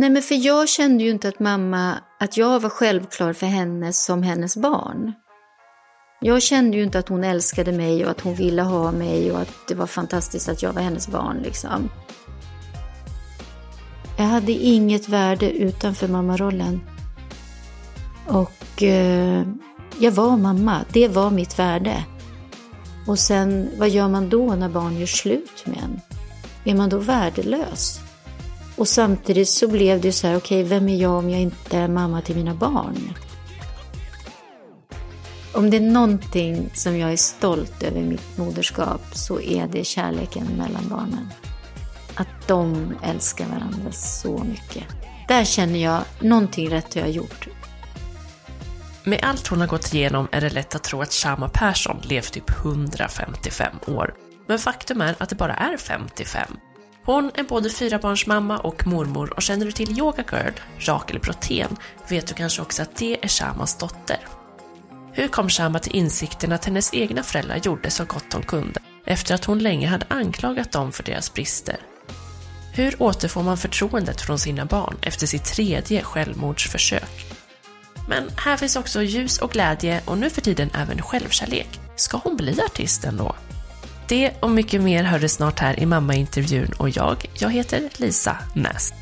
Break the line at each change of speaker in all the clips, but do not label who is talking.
Nej, men för jag kände ju inte att mamma, att jag var självklar för henne som hennes barn. Jag kände ju inte att hon älskade mig och att hon ville ha mig och att det var fantastiskt att jag var hennes barn liksom. Jag hade inget värde utanför mammarollen. Och eh, jag var mamma, det var mitt värde. Och sen, vad gör man då när barn gör slut med en? Är man då värdelös? Och samtidigt så blev det så här, okej, okay, vem är jag om jag inte är mamma till mina barn? Om det är någonting som jag är stolt över mitt moderskap så är det kärleken mellan barnen. Att de älskar varandra så mycket. Där känner jag, någonting rätt har jag gjort.
Med allt hon har gått igenom är det lätt att tro att Shama Persson levt typ 155 år. Men faktum är att det bara är 55. Hon är både fyrabarnsmamma och mormor och känner du till Yoga Girl, Rakel Brotén, vet du kanske också att det är Shamas dotter. Hur kom Shama till insikten att hennes egna föräldrar gjorde så gott de kunde, efter att hon länge hade anklagat dem för deras brister? Hur återfår man förtroendet från sina barn efter sitt tredje självmordsförsök? Men här finns också ljus och glädje och nu för tiden även självkärlek. Ska hon bli artist ändå? Det och mycket mer hör du snart här i mammaintervjun och jag, jag heter Lisa Näs.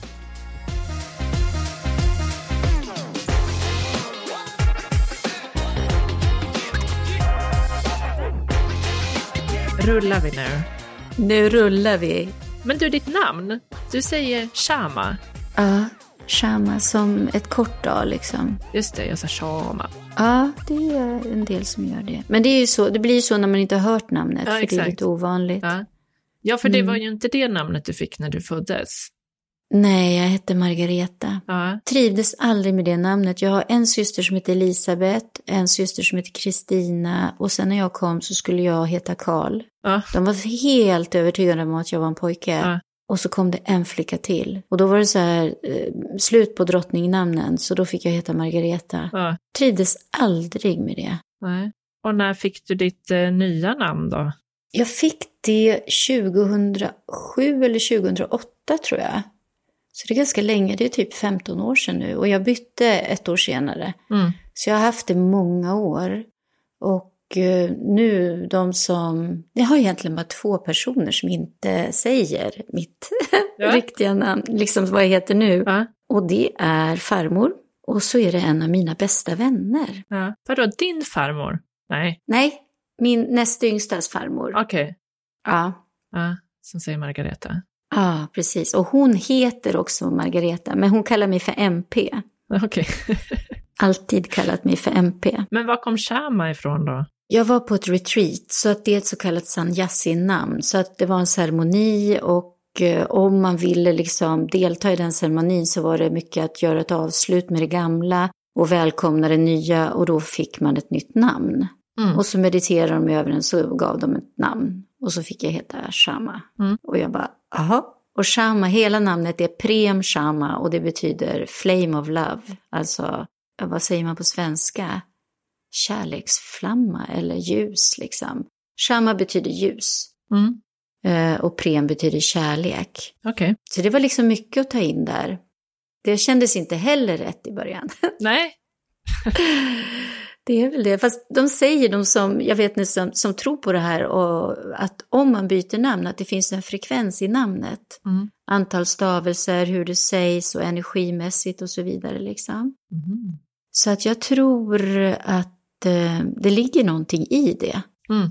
Rullar vi nu?
Nu rullar vi.
Men du, ditt namn, du säger Shama.
Ja, Shama som ett kort A liksom.
Just det, jag sa Shama.
Ja, det är en del som gör det. Men det, är ju så, det blir ju så när man inte har hört namnet, ja, för exakt. det är lite ovanligt.
Ja, ja för det mm. var ju inte det namnet du fick när du föddes.
Nej, jag hette Margareta. Ja. Trivdes aldrig med det namnet. Jag har en syster som heter Elisabeth, en syster som heter Kristina och sen när jag kom så skulle jag heta Karl. Ja. De var helt övertygade om att jag var en pojke. Ja. Och så kom det en flicka till. Och då var det så här, eh, slut på drottningnamnen, så då fick jag heta Margareta. Ja. Trivdes aldrig med det.
Nej. Och när fick du ditt eh, nya namn då?
Jag fick det 2007 eller 2008 tror jag. Så det är ganska länge, det är typ 15 år sedan nu. Och jag bytte ett år senare. Mm. Så jag har haft det många år. Och nu de som, jag har egentligen bara två personer som inte säger mitt ja. riktiga namn, liksom vad jag heter nu. Ja. Och det är farmor och så är det en av mina bästa vänner.
Ja. Vadå, din farmor? Nej.
Nej, min näst yngstas farmor.
Okej. Okay.
Ja.
Ja, som säger Margareta.
Ja, precis. Och hon heter också Margareta, men hon kallar mig för MP.
Okej. Okay.
Alltid kallat mig för MP.
Men var kom Shama ifrån då?
Jag var på ett retreat, så att det är ett så kallat sanyasi-namn. Så att det var en ceremoni och eh, om man ville liksom delta i den ceremonin så var det mycket att göra ett avslut med det gamla och välkomna det nya och då fick man ett nytt namn. Mm. Och så mediterade de över den så gav de ett namn och så fick jag heta Shama. Mm. Och jag bara, aha. Och Shama, hela namnet är Prem Shama och det betyder Flame of Love. Alltså, vad säger man på svenska? Kärleksflamma eller ljus liksom. Shama betyder ljus. Mm. Eh, och prem betyder kärlek.
Okay.
Så det var liksom mycket att ta in där. Det kändes inte heller rätt i början.
Nej.
det är väl det. Fast de säger, de som, jag vet inte, som, som tror på det här, och att om man byter namn, att det finns en frekvens i namnet. Mm. Antal stavelser, hur det sägs och energimässigt och så vidare. Liksom. Mm. Så att jag tror att det ligger någonting i det. Mm.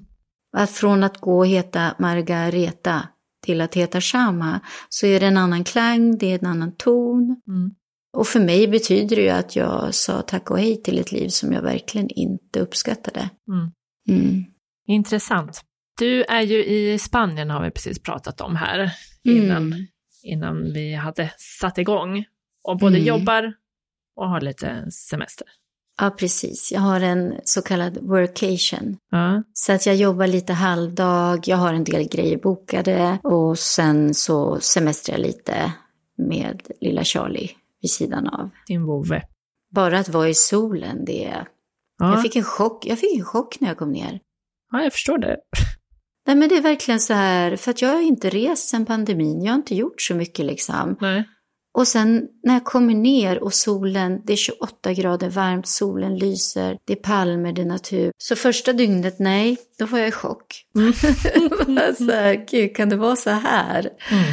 Att från att gå och heta Margareta till att heta Shama så är det en annan klang, det är en annan ton. Mm. Och för mig betyder det ju att jag sa tack och hej till ett liv som jag verkligen inte uppskattade. Mm.
mm. Intressant. Du är ju i Spanien har vi precis pratat om här innan, mm. innan vi hade satt igång. Och både mm. jobbar och har lite semester.
Ja, precis. Jag har en så kallad workation. Ja. Så att jag jobbar lite halvdag, jag har en del grejer bokade och sen så semestrar jag lite med lilla Charlie vid sidan av.
Din vovve.
Bara att vara i solen, det är... Ja. Jag, fick en chock. jag fick en chock när jag kom ner.
Ja, jag förstår det.
Nej, men det är verkligen så här, för att jag har inte rest sedan pandemin, jag har inte gjort så mycket liksom. Nej. Och sen när jag kommer ner och solen, det är 28 grader varmt, solen lyser, det är palmer, det är natur. Så första dygnet, nej, då var jag i chock. Mm. så här, Gud, kan det vara så här? Mm.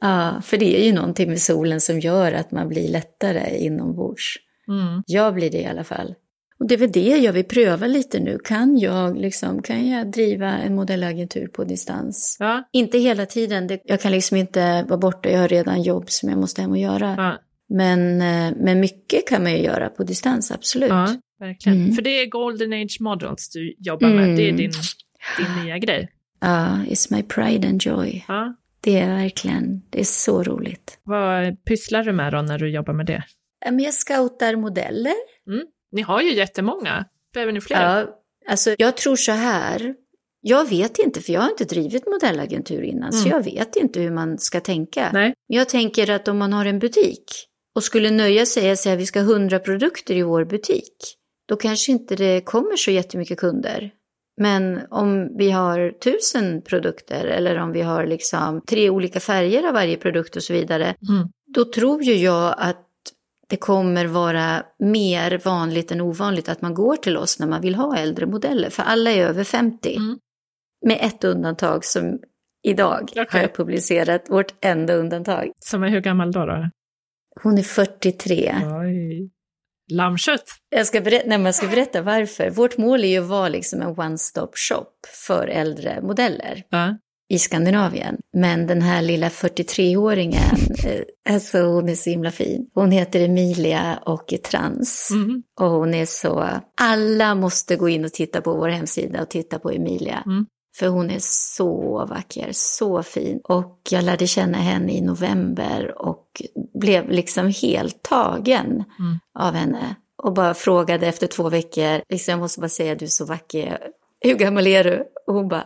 Ja, för det är ju någonting med solen som gör att man blir lättare inombords. Mm. Jag blir det i alla fall. Och det är väl det jag vill pröva lite nu. Kan jag, liksom, kan jag driva en modellagentur på distans? Ja. Inte hela tiden. jag kan liksom inte vara borta. Jag har redan jobb som jag måste hem och göra. Ja. Men, eh, men mycket kan man ju göra på distans, absolut. Ja,
verkligen. Mm. För det är Golden Age Models du jobbar med. Mm. Det är din, din nya grej.
Ja, it's my pride and joy. Ja. Det är verkligen, det är så roligt.
Vad pysslar du med då när du jobbar med det?
Jag scoutar modeller.
Mm. Ni har ju jättemånga. Behöver ni fler?
Ja, alltså jag tror så här. Jag vet inte, för jag har inte drivit modellagentur innan, mm. så jag vet inte hur man ska tänka. Nej. Jag tänker att om man har en butik och skulle nöja sig och säga att vi ska ha 100 produkter i vår butik, då kanske inte det kommer så jättemycket kunder. Men om vi har tusen produkter eller om vi har liksom tre olika färger av varje produkt och så vidare, mm. då tror ju jag att det kommer vara mer vanligt än ovanligt att man går till oss när man vill ha äldre modeller, för alla är över 50. Mm. Med ett undantag som idag okay. har jag publicerat, vårt enda undantag.
Som är hur gammal då? då?
Hon är 43.
Oj. Lammkött?
Jag ska, berätta, nej, jag ska berätta varför. Vårt mål är ju att vara liksom en one-stop shop för äldre modeller. Uh i Skandinavien. Men den här lilla 43-åringen, eh, alltså hon är så himla fin. Hon heter Emilia och är trans. Mm. Och hon är så, alla måste gå in och titta på vår hemsida och titta på Emilia. Mm. För hon är så vacker, så fin. Och jag lärde känna henne i november och blev liksom helt tagen mm. av henne. Och bara frågade efter två veckor, liksom, jag måste bara säga du är så vacker, hur gammal är du? Och hon bara,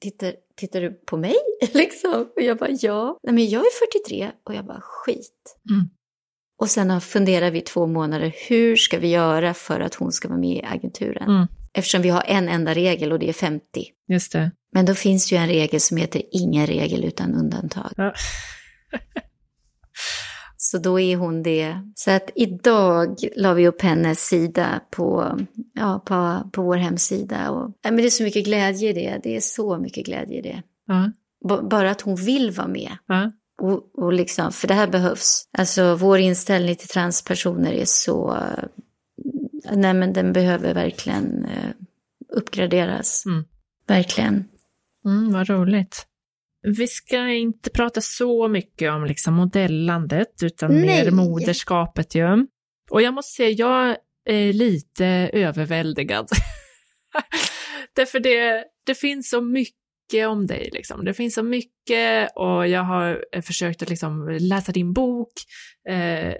tittar, tittar du på mig? liksom. Och jag bara, ja. Nej, men jag är 43. Och jag bara, skit. Mm. Och sen funderar vi två månader, hur ska vi göra för att hon ska vara med i agenturen? Mm. Eftersom vi har en enda regel och det är 50.
Just det.
Men då finns ju en regel som heter ingen regel utan undantag. Ja. Så då är hon det. Så att idag la vi upp hennes sida på, ja, på, på vår hemsida. Och, ja, men det är så mycket glädje i det. Det är så mycket glädje i det. Ja. Bara att hon vill vara med. Ja. Och, och liksom, för det här behövs. Alltså vår inställning till transpersoner är så... Nej men den behöver verkligen eh, uppgraderas. Mm. Verkligen.
Mm, vad roligt. Vi ska inte prata så mycket om liksom modellandet, utan Nej. mer moderskapet ju. Och jag måste säga, jag är lite överväldigad. Därför det, det finns så mycket om dig, liksom. Det finns så mycket och jag har försökt att liksom läsa din bok. Eh,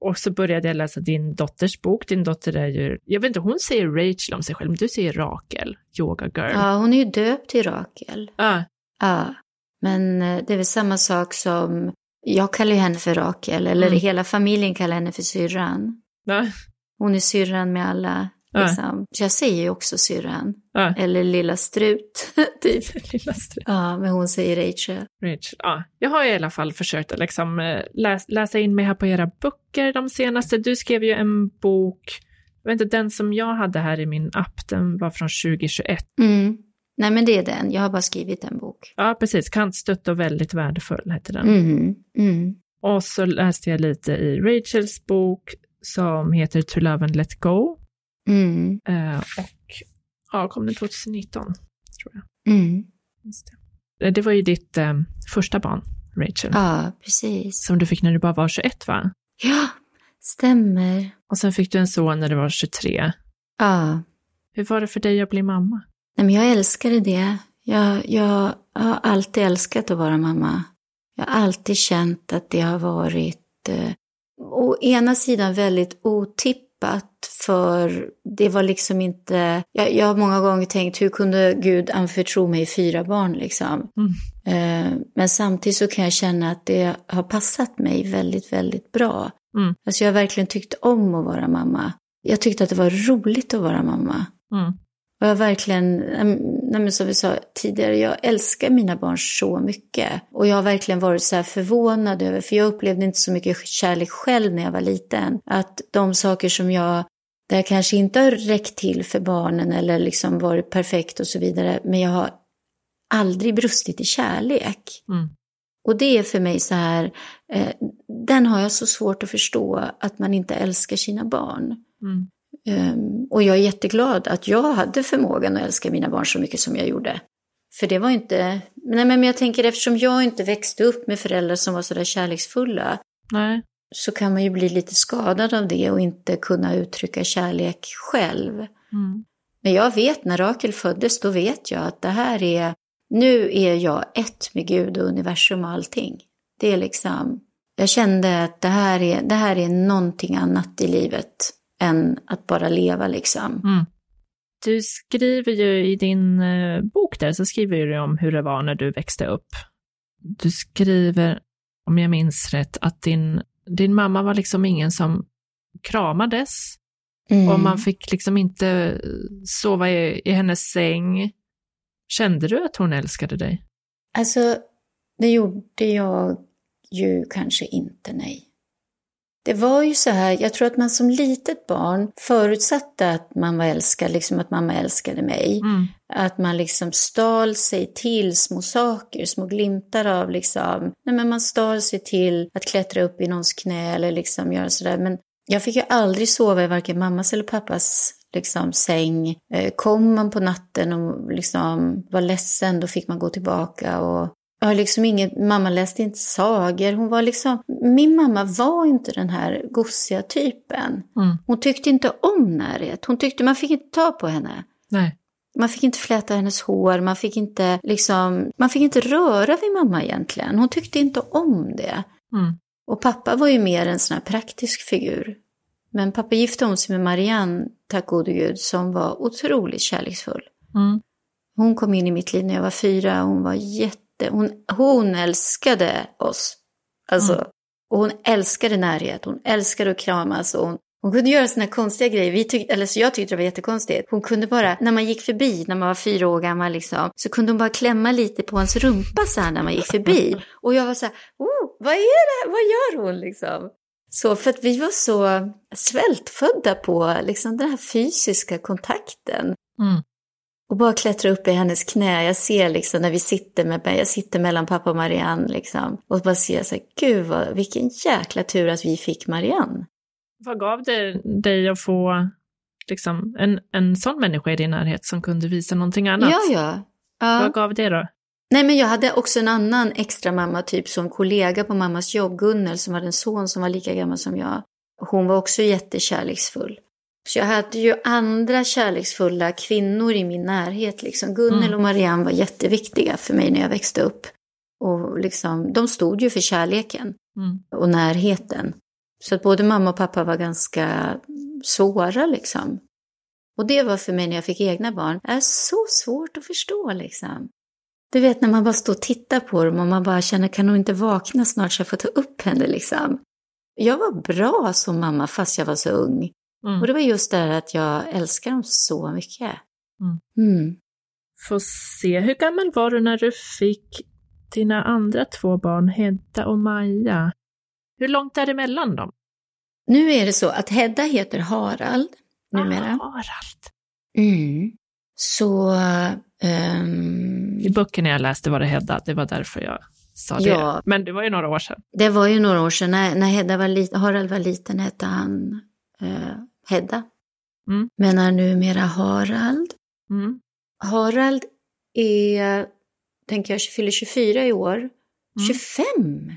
och så började jag läsa din dotters bok. Din dotter är ju, jag vet inte, hon säger Rachel om sig själv, men du säger Rakel, yoga girl.
Ja, hon är ju döpt till Rakel. Ja. Ja. Men eh, det är väl samma sak som, jag kallar ju henne för Rakel, eller mm. hela familjen kallar henne för syrran. Ja. Hon är syrran med alla. Liksom. Ja. jag säger ju också syrran. Ja. Eller lilla strut, typ. lilla strut. Ja, men hon säger Rachel.
Rachel, ja. Jag har i alla fall försökt att liksom eh, läs, läsa in mig här på era böcker de senaste. Du skrev ju en bok, jag vet inte, den som jag hade här i min app, den var från 2021.
Mm. Nej, men det är den. Jag har bara skrivit en bok.
Ja, precis. Kantstött och väldigt värdefull heter den.
Mm. Mm.
Och så läste jag lite i Rachels bok som heter To Love and Let Go. Mm. Uh, och ja, kom den 2019, tror jag. Mm. Det. det. var ju ditt um, första barn, Rachel.
Ja, precis.
Som du fick när du bara var 21, va?
Ja, stämmer.
Och sen fick du en son när du var 23.
Ja.
Hur var det för dig att bli mamma?
Nej, men jag älskade det. Jag, jag har alltid älskat att vara mamma. Jag har alltid känt att det har varit eh, å ena sidan väldigt otippat för det var liksom inte, jag, jag har många gånger tänkt hur kunde Gud anförtro mig fyra barn liksom. Mm. Eh, men samtidigt så kan jag känna att det har passat mig väldigt, väldigt bra. Mm. Alltså jag har verkligen tyckt om att vara mamma. Jag tyckte att det var roligt att vara mamma. Mm. Och jag verkligen, nej som vi sa tidigare, jag älskar mina barn så mycket. Och jag har verkligen varit så förvånad över, för jag upplevde inte så mycket kärlek själv när jag var liten. Att de saker som jag, där jag kanske inte har räckt till för barnen eller liksom varit perfekt och så vidare, men jag har aldrig brustit i kärlek. Mm. Och det är för mig så här, eh, den har jag så svårt att förstå, att man inte älskar sina barn. Mm. Um, och jag är jätteglad att jag hade förmågan att älska mina barn så mycket som jag gjorde. För det var inte, nej men jag tänker eftersom jag inte växte upp med föräldrar som var sådär kärleksfulla. Nej. Så kan man ju bli lite skadad av det och inte kunna uttrycka kärlek själv. Mm. Men jag vet, när Rakel föddes, då vet jag att det här är, nu är jag ett med Gud och universum och allting. Det är liksom, jag kände att det här är, det här är någonting annat i livet än att bara leva liksom. Mm.
Du skriver ju i din eh, bok där, så skriver du om hur det var när du växte upp. Du skriver, om jag minns rätt, att din, din mamma var liksom ingen som kramades. Mm. Och man fick liksom inte sova i, i hennes säng. Kände du att hon älskade dig?
Alltså, det gjorde jag ju kanske inte, nej. Det var ju så här, jag tror att man som litet barn förutsatte att man var älskad, liksom att mamma älskade mig. Mm. Att man liksom stal sig till små saker, små glimtar av liksom, nej men man stal sig till att klättra upp i någons knä eller liksom göra sådär. Men jag fick ju aldrig sova i varken mammas eller pappas liksom, säng. Eh, kom man på natten och liksom var ledsen, då fick man gå tillbaka och jag har liksom ingen, mamma läste inte sagor. Hon var liksom, min mamma var inte den här gossiga typen. Mm. Hon tyckte inte om närhet. Hon tyckte man fick inte ta på henne. Nej. Man fick inte fläta hennes hår, man fick inte liksom, man fick inte röra vid mamma egentligen. Hon tyckte inte om det. Mm. Och pappa var ju mer en sån här praktisk figur. Men pappa gifte om sig med Marianne, tack gode gud, som var otroligt kärleksfull. Mm. Hon kom in i mitt liv när jag var fyra, hon var jätte hon, hon älskade oss. Alltså, mm. Och hon älskade närhet, hon älskade att kramas. Och hon, hon kunde göra sådana konstiga grejer. Vi tyck, eller så jag tyckte det var jättekonstigt. Hon kunde bara, när man gick förbi, när man var fyra år gammal, liksom, så kunde hon bara klämma lite på hans rumpa så här när man gick förbi. Och jag var så här, oh, vad är det? Vad gör hon liksom? Så för att vi var så svältfödda på liksom, den här fysiska kontakten. Mm. Och bara klättra upp i hennes knä. Jag ser liksom när vi sitter med jag sitter mellan pappa och Marianne liksom. Och bara ser så här, gud vad, vilken jäkla tur att vi fick Marianne.
Vad gav det dig att få liksom, en, en sån människa i din närhet som kunde visa någonting annat?
Ja, ja. ja.
Vad gav det då?
Nej, men jag hade också en annan extra mamma, typ som kollega på mammas jobb, Gunnel, som hade en son som var lika gammal som jag. Hon var också jättekärleksfull. Så jag hade ju andra kärleksfulla kvinnor i min närhet. Liksom. Gunnel mm. och Marianne var jätteviktiga för mig när jag växte upp. Och liksom, de stod ju för kärleken mm. och närheten. Så att både mamma och pappa var ganska svåra liksom. Och det var för mig när jag fick egna barn, är så svårt att förstå liksom. Du vet när man bara står och tittar på dem och man bara känner, kan hon inte vakna snart så jag får ta upp henne liksom. Jag var bra som mamma fast jag var så ung. Mm. Och det var just det att jag älskar dem så mycket. Mm.
Mm. Får se, hur gammal var du när du fick dina andra två barn, Hedda och Maja? Hur långt är det mellan dem?
Nu är det så att Hedda heter Harald numera.
Ah, Harald.
Mm. Så... Um...
I böckerna jag läste var det Hedda, det var därför jag sa ja, det. Men det var ju några år sedan.
Det var ju några år sedan. När, när Hedda var liten, Harald var liten hette han uh, Hedda. Mm. Men är numera Harald. Mm. Harald är, tänker jag, fyller 24 i år. Mm. 25!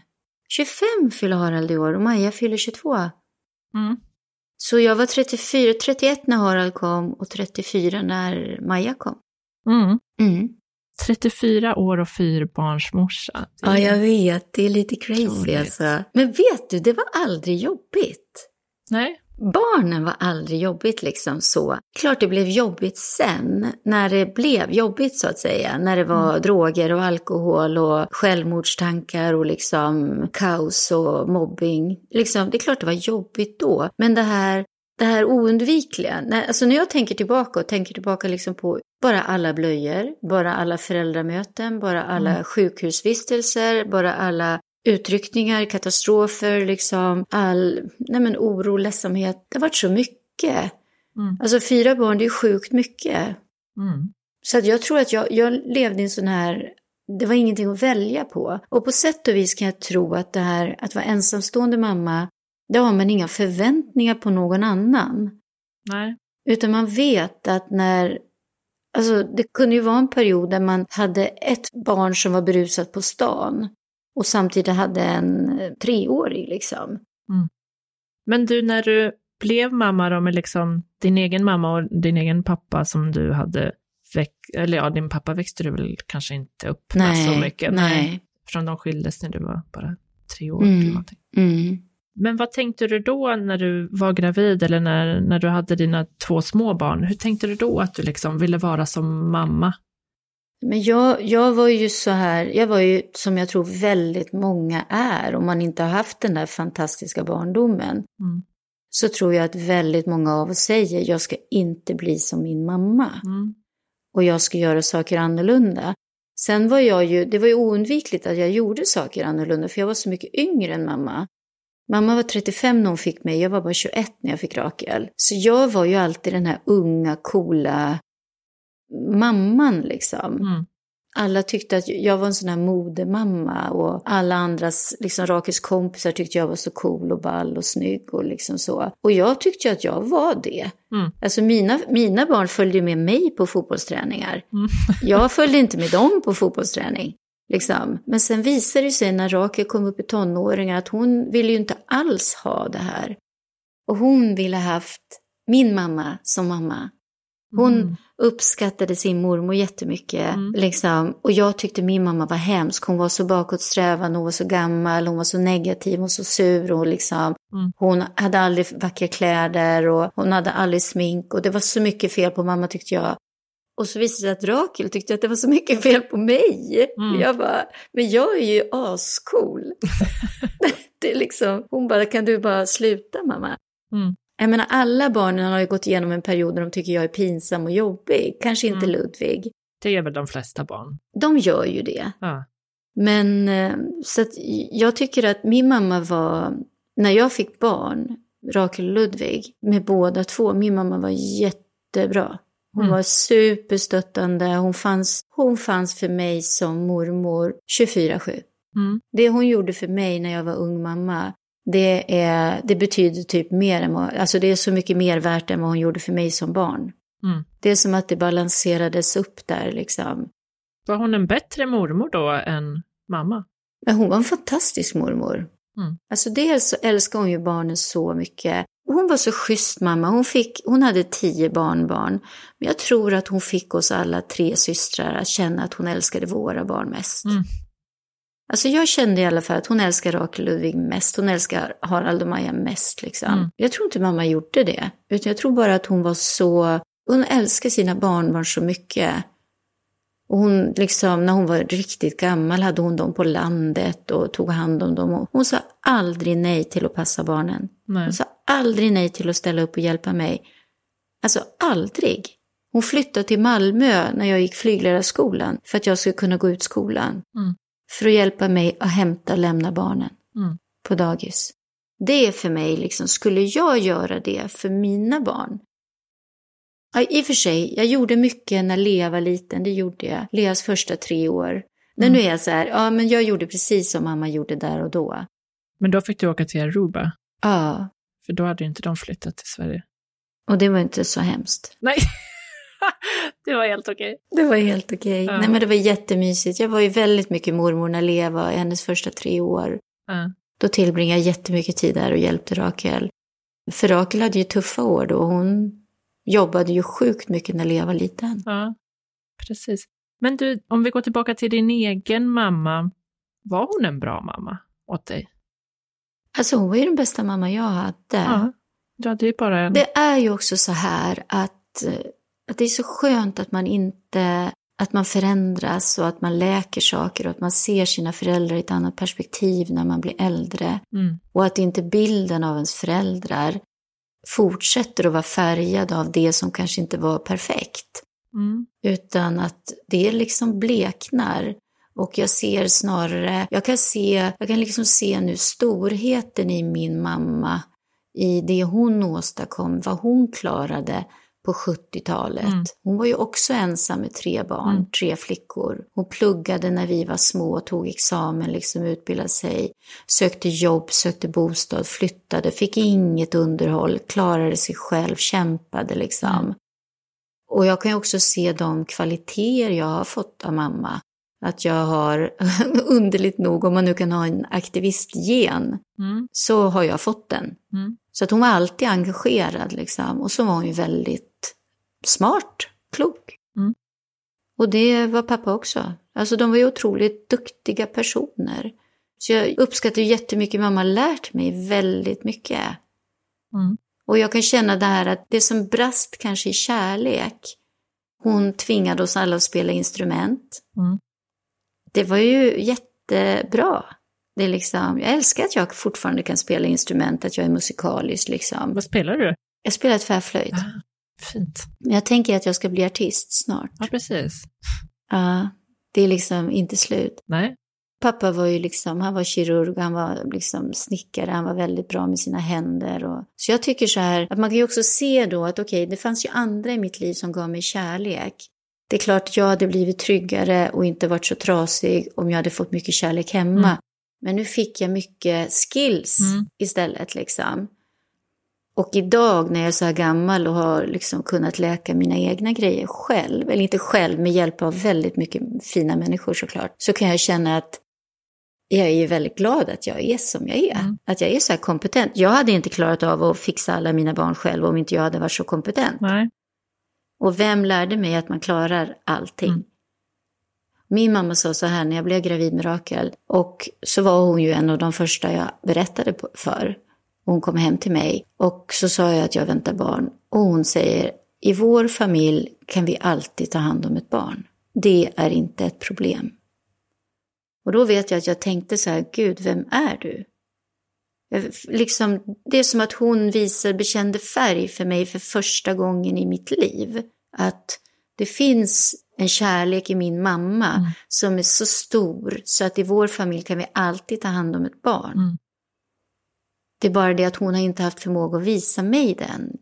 25 fyller Harald i år och Maja fyller 22. Mm. Så jag var 34, 31 när Harald kom och 34 när Maja kom.
Mm. 34 mm. år och fyrbarnsmorsa.
Ja, jag vet. Det är lite crazy alltså. Men vet du, det var aldrig jobbigt.
Nej.
Barnen var aldrig jobbigt liksom så. Klart det blev jobbigt sen, när det blev jobbigt så att säga. När det var mm. droger och alkohol och självmordstankar och liksom kaos och mobbing. Liksom, det är klart det var jobbigt då. Men det här det här oundvikliga. När, alltså när jag tänker tillbaka och tänker tillbaka liksom på bara alla blöjor, bara alla föräldramöten, bara alla mm. sjukhusvistelser, bara alla utryckningar, katastrofer, liksom all nej men, oro, ledsamhet. Det har varit så mycket. Mm. Alltså fyra barn, det är sjukt mycket. Mm. Så att jag tror att jag, jag levde i en sån här, det var ingenting att välja på. Och på sätt och vis kan jag tro att det här att vara ensamstående mamma, då har man inga förväntningar på någon annan.
Nej.
Utan man vet att när, alltså det kunde ju vara en period där man hade ett barn som var berusat på stan och samtidigt hade en eh, treåring liksom. Mm.
Men du, när du blev mamma då med liksom din egen mamma och din egen pappa som du hade växt, eller ja, din pappa växte du väl kanske inte upp med nej, så mycket?
Nej.
Från de skildes när du var bara tre år mm, eller någonting. Mm. Men vad tänkte du då när du var gravid eller när, när du hade dina två små barn? Hur tänkte du då att du liksom ville vara som mamma?
Men jag, jag var ju så här, jag var ju som jag tror väldigt många är om man inte har haft den där fantastiska barndomen. Mm. Så tror jag att väldigt många av oss säger, jag ska inte bli som min mamma. Mm. Och jag ska göra saker annorlunda. Sen var jag ju, det var ju oundvikligt att jag gjorde saker annorlunda, för jag var så mycket yngre än mamma. Mamma var 35 när hon fick mig, jag var bara 21 när jag fick Rakel. Så jag var ju alltid den här unga, coola mamman liksom. Mm. Alla tyckte att jag var en sån här modemamma och alla andras, liksom Rakels kompisar tyckte jag var så cool och ball och snygg och liksom så. Och jag tyckte att jag var det. Mm. Alltså mina, mina barn följde med mig på fotbollsträningar. Mm. jag följde inte med dem på fotbollsträning. Liksom. Men sen visade det sig när Rakel kom upp i tonåringar att hon ville ju inte alls ha det här. Och hon ville haft min mamma som mamma. Hon mm. Uppskattade sin mormor jättemycket. Mm. Liksom. Och jag tyckte min mamma var hemsk. Hon var så bakåtsträvande, hon var så gammal, hon var så negativ, hon var så sur. Och liksom, mm. Hon hade aldrig vackra kläder och hon hade aldrig smink. Och det var så mycket fel på mamma tyckte jag. Och så visade det sig att Rakel tyckte att det var så mycket fel på mig. Mm. Jag bara, men jag är ju ascool. det är liksom, hon bara, kan du bara sluta mamma? Mm. Jag menar, alla barnen har ju gått igenom en period när de tycker jag är pinsam och jobbig. Kanske inte mm. Ludvig.
Det gör väl de flesta barn?
De gör ju det.
Ja.
Men eh, så att jag tycker att min mamma var, när jag fick barn, Rakel och Ludvig, med båda två, min mamma var jättebra. Hon mm. var superstöttande, hon fanns, hon fanns för mig som mormor 24-7. Mm. Det hon gjorde för mig när jag var ung mamma, det, är, det betyder typ mer än vad, alltså det är så mycket mer värt än vad hon gjorde för mig som barn. Mm. Det är som att det balanserades upp där liksom.
Var hon en bättre mormor då än mamma?
Men hon var en fantastisk mormor. Mm. Alltså dels så älskar hon ju barnen så mycket. Hon var så schysst mamma. Hon, fick, hon hade tio barnbarn. Men jag tror att hon fick oss alla tre systrar att känna att hon älskade våra barn mest. Mm. Alltså jag kände i alla fall att hon älskar Rakel Ludvig mest. Hon älskar Harald och Maja mest. Liksom. Mm. Jag tror inte mamma gjorde det. Utan jag tror bara att hon var så... Hon älskar sina barnbarn så mycket. Och hon liksom, när hon var riktigt gammal hade hon dem på landet och tog hand om dem. Hon sa aldrig nej till att passa barnen. Nej. Hon sa aldrig nej till att ställa upp och hjälpa mig. Alltså aldrig. Hon flyttade till Malmö när jag gick flygledarskolan för att jag skulle kunna gå ut skolan. Mm för att hjälpa mig att hämta och lämna barnen mm. på dagis. Det är för mig, liksom, skulle jag göra det för mina barn? Ja, I och för sig, jag gjorde mycket när Lea var liten, det gjorde jag. Leas första tre år. Mm. Men nu är jag så här, ja men jag gjorde precis som mamma gjorde där och då.
Men då fick du åka till Aruba?
Ja.
För då hade inte de flyttat till Sverige.
Och det var inte så hemskt.
Nej. det var helt okej.
Det var helt okej. Ja. Nej men det var jättemysigt. Jag var ju väldigt mycket mormor när Lea var hennes första tre år. Ja. Då tillbringade jag jättemycket tid där och hjälpte Rakel. För Rakel hade ju tuffa år då. Hon jobbade ju sjukt mycket när Lea var liten.
Ja, precis. Men du, om vi går tillbaka till din egen mamma. Var hon en bra mamma åt dig?
Alltså hon var ju den bästa mamma jag hade.
Ja, du hade ju bara en.
Det är ju också så här att eh, att det är så skönt att man inte att man förändras och att man läker saker och att man ser sina föräldrar i ett annat perspektiv när man blir äldre. Mm. Och att inte bilden av ens föräldrar fortsätter att vara färgad av det som kanske inte var perfekt.
Mm.
Utan att det liksom bleknar. Och jag ser snarare, jag kan se, jag kan liksom se nu storheten i min mamma, i det hon åstadkom, vad hon klarade på 70-talet.
Mm.
Hon var ju också ensam med tre barn,
Mm.
tre flickor. Hon pluggade när vi var små, tog examen, liksom utbildade sig, sökte jobb, sökte bostad, flyttade, fick inget underhåll, klarade sig själv, kämpade liksom.
Mm.
Och jag kan ju också se de kvaliteter jag har fått av mamma. Att jag har, underligt nog, om man nu kan ha en aktivistgen,
Mm.
så har jag fått den.
Mm.
Så att hon var alltid engagerad liksom. Och så var hon ju väldigt smart, klok.
Mm.
Och det var pappa också. Alltså de var ju otroligt duktiga personer. Så jag uppskattar jättemycket, mamma har lärt mig väldigt mycket.
Mm.
Och jag kan känna det här att det som brast kanske i kärlek, hon tvingade oss alla att spela instrument.
Mm.
Det var ju jättebra. Det är liksom, jag älskar att jag fortfarande kan spela instrument, att jag är musikalisk liksom.
Vad spelar du?
Jag spelar tvärflöjt.
Ah, fint.
Men jag tänker att jag ska bli artist snart.
Ja, precis.
Ja, det är liksom inte slut.
Nej.
Pappa var ju liksom, han var kirurg, han var liksom snickare, han var väldigt bra med sina händer. Och... Så jag tycker så här, att man kan ju också se då att okej, det fanns ju andra i mitt liv som gav mig kärlek. Det är klart jag hade blivit tryggare och inte varit så trasig om jag hade fått mycket kärlek hemma.
Mm.
Men nu fick jag mycket skills
Mm.
istället liksom. Och idag när jag är så här gammal och har liksom kunnat läka mina egna grejer själv, eller inte själv, med hjälp av väldigt mycket fina människor såklart, så kan jag känna att jag är väldigt glad att jag är som jag är.
Mm.
Att jag är så här kompetent. Jag hade inte klarat av att fixa alla mina barn själv om inte jag hade varit så kompetent.
Nej.
Och vem lärde mig att man klarar allting?
Mm.
Min mamma sa så här när jag blev gravid med Rakel och så var hon ju en av de första jag berättade för. Hon kom hem till mig och så sa jag att jag väntar barn och hon säger i vår familj kan vi alltid ta hand om ett barn. Det är inte ett problem. Och då vet jag att jag tänkte så här, Gud, vem är du? Liksom, det är som att hon visar, bekände färg för mig för första gången i mitt liv. Att det finns en kärlek i min mamma
Mm.
som är så stor så att i vår familj kan vi alltid ta hand om ett barn.
Mm.
Det är bara det att hon har inte haft förmåga att visa mig den.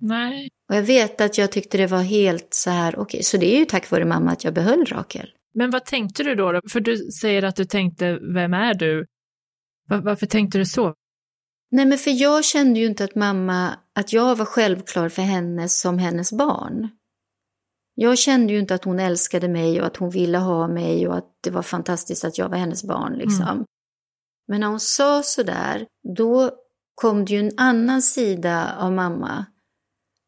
Nej.
Och jag vet att jag tyckte det var helt så här, okej, så det är ju tack vare mamma att jag behöll Rakel.
Men vad tänkte du då? då? För du säger att du tänkte, vem är du? Va- varför tänkte du så?
Nej, men för jag kände ju inte att mamma, att jag var självklar för henne som hennes barn. Jag kände ju inte att hon älskade mig och att hon ville ha mig och att det var fantastiskt att jag var hennes barn liksom. Men när hon sa sådär, då kom det ju en annan sida av mamma.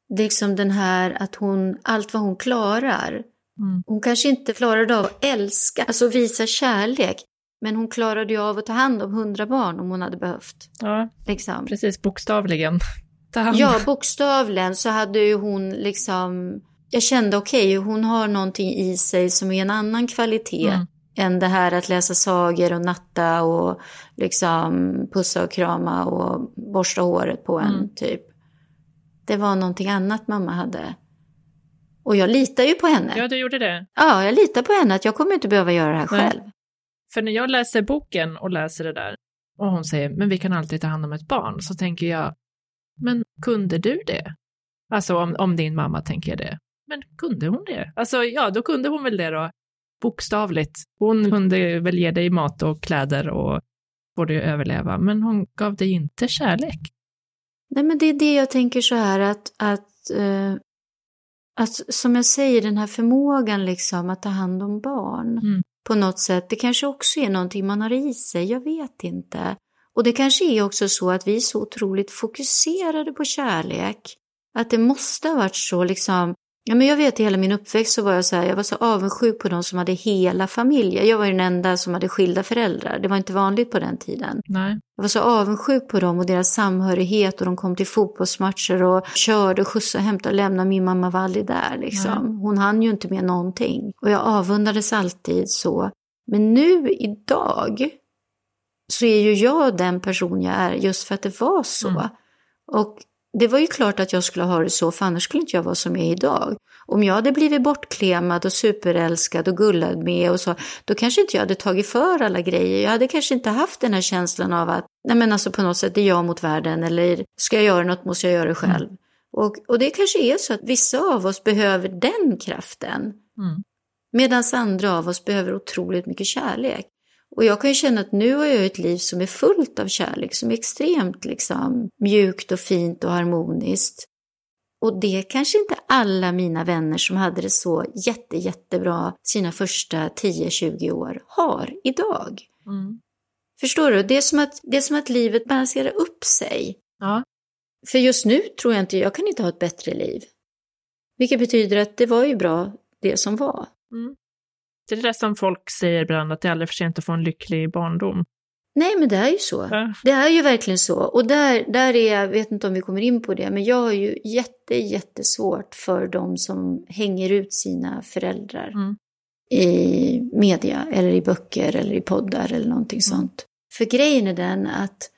Det är liksom den här att hon, allt vad hon klarar.
Mm.
Hon kanske inte klarade av att älska, alltså visa kärlek. Men hon klarade ju av att ta hand om hundra barn om hon hade behövt.
Ja,
Liksom.
precis, bokstavligen.
Ja, bokstavligen så hade ju hon liksom... Jag kände okej, hon har någonting i sig som är en annan kvalitet
Mm.
Än det här att läsa sagor och natta och liksom pussa och krama och borsta håret på en
Mm.
typ. Det var någonting annat mamma hade. Och jag litar ju på henne.
Ja, du gjorde det.
Ja, jag litar på henne att jag kommer inte behöva göra det här
Nej.
själv.
För när jag läser boken och läser det där och hon säger, men vi kan alltid ta hand om ett barn, så tänker jag, men kunde du det? Alltså om, om din mamma tänker jag det. Men kunde hon det? Alltså ja, då kunde hon väl det då, bokstavligt. Hon kunde väl ge dig mat och kläder och få dig att överleva, men hon gav dig inte kärlek.
Nej, men det är det jag tänker så här att, att, eh, att som jag säger, den här förmågan liksom att ta hand om barn
Mm.
på något sätt, det kanske också är någonting man har i sig, jag vet inte. Och det kanske är också så att vi är så otroligt fokuserade på kärlek, att det måste ha varit så liksom, ja men jag vet i hela min uppväxt så var jag så här, jag var så avundsjuk på de som hade hela familjer. Jag var ju den enda som hade skilda föräldrar, det var inte vanligt på den tiden.
Nej.
Jag var så avundsjuk på dem och deras samhörighet och de kom till fotbollsmatcher och körde, skjutsade, hämtade och lämnade. Min mamma var aldrig där liksom. Hon hann ju inte med någonting. Och jag avundades alltid så. Men nu idag så är ju jag den person jag är just för att det var så.
Mm.
Och det var ju klart att jag skulle ha det så, för annars skulle inte jag vara som jag är idag. Om jag hade blivit bortklemad och superälskad och gullad med och så, då kanske inte jag hade tagit för alla grejer. Jag hade kanske inte haft den här känslan av att, nej men alltså på något sätt, det är jag mot världen, eller ska jag göra något måste jag göra det själv. Mm. Och, och det kanske är så att vissa av oss behöver den kraften. Mm. Medan andra av oss behöver otroligt mycket kärlek. Och jag kan ju känna att nu har jag ett liv som är fullt av kärlek, som är extremt liksom mjukt och fint och harmoniskt. Och det kanske inte alla mina vänner som hade det så jätte, jättebra sina första 10-20 år har idag. Mm. Förstår du? Det är, som att, det är som att livet balanserar upp sig.
Ja.
För just nu tror jag inte, jag kan inte ha ett bättre liv. Vilket betyder att det var ju bra det som var.
Mm. Det är det som folk säger ibland, att det är aldrig för sent att få en lycklig barndom.
Nej, men det är ju så. Ja. Det är ju verkligen så. Och där, där är jag, vet inte om vi kommer in på det, men jag har ju jätte, jättesvårt för de som hänger ut sina föräldrar mm. i media eller i böcker eller i poddar eller någonting mm. sånt. För grejen är den att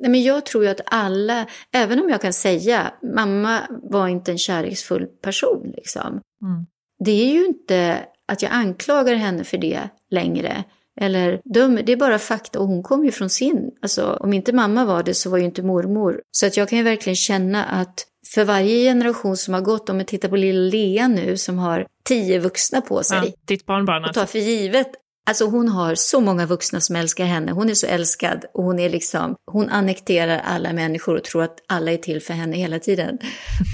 Nej, men jag tror ju att alla, även om jag kan säga mamma var inte en kärleksfull person, liksom. Mm. Det är ju inte att jag anklagar henne för det längre. Eller dum, det är bara fakta och hon kom ju från sin, alltså om inte mamma var det så var ju inte mormor. Så att jag kan ju verkligen känna att för varje generation som har gått, om jag tittar på lilla Lea nu som har tio vuxna på sig. Ja,
ditt barnbarn
alltså. Och tar för givet Alltså hon har så många vuxna som älskar henne. Hon är så älskad och hon är liksom, hon annekterar alla människor och tror att alla är till för henne hela tiden.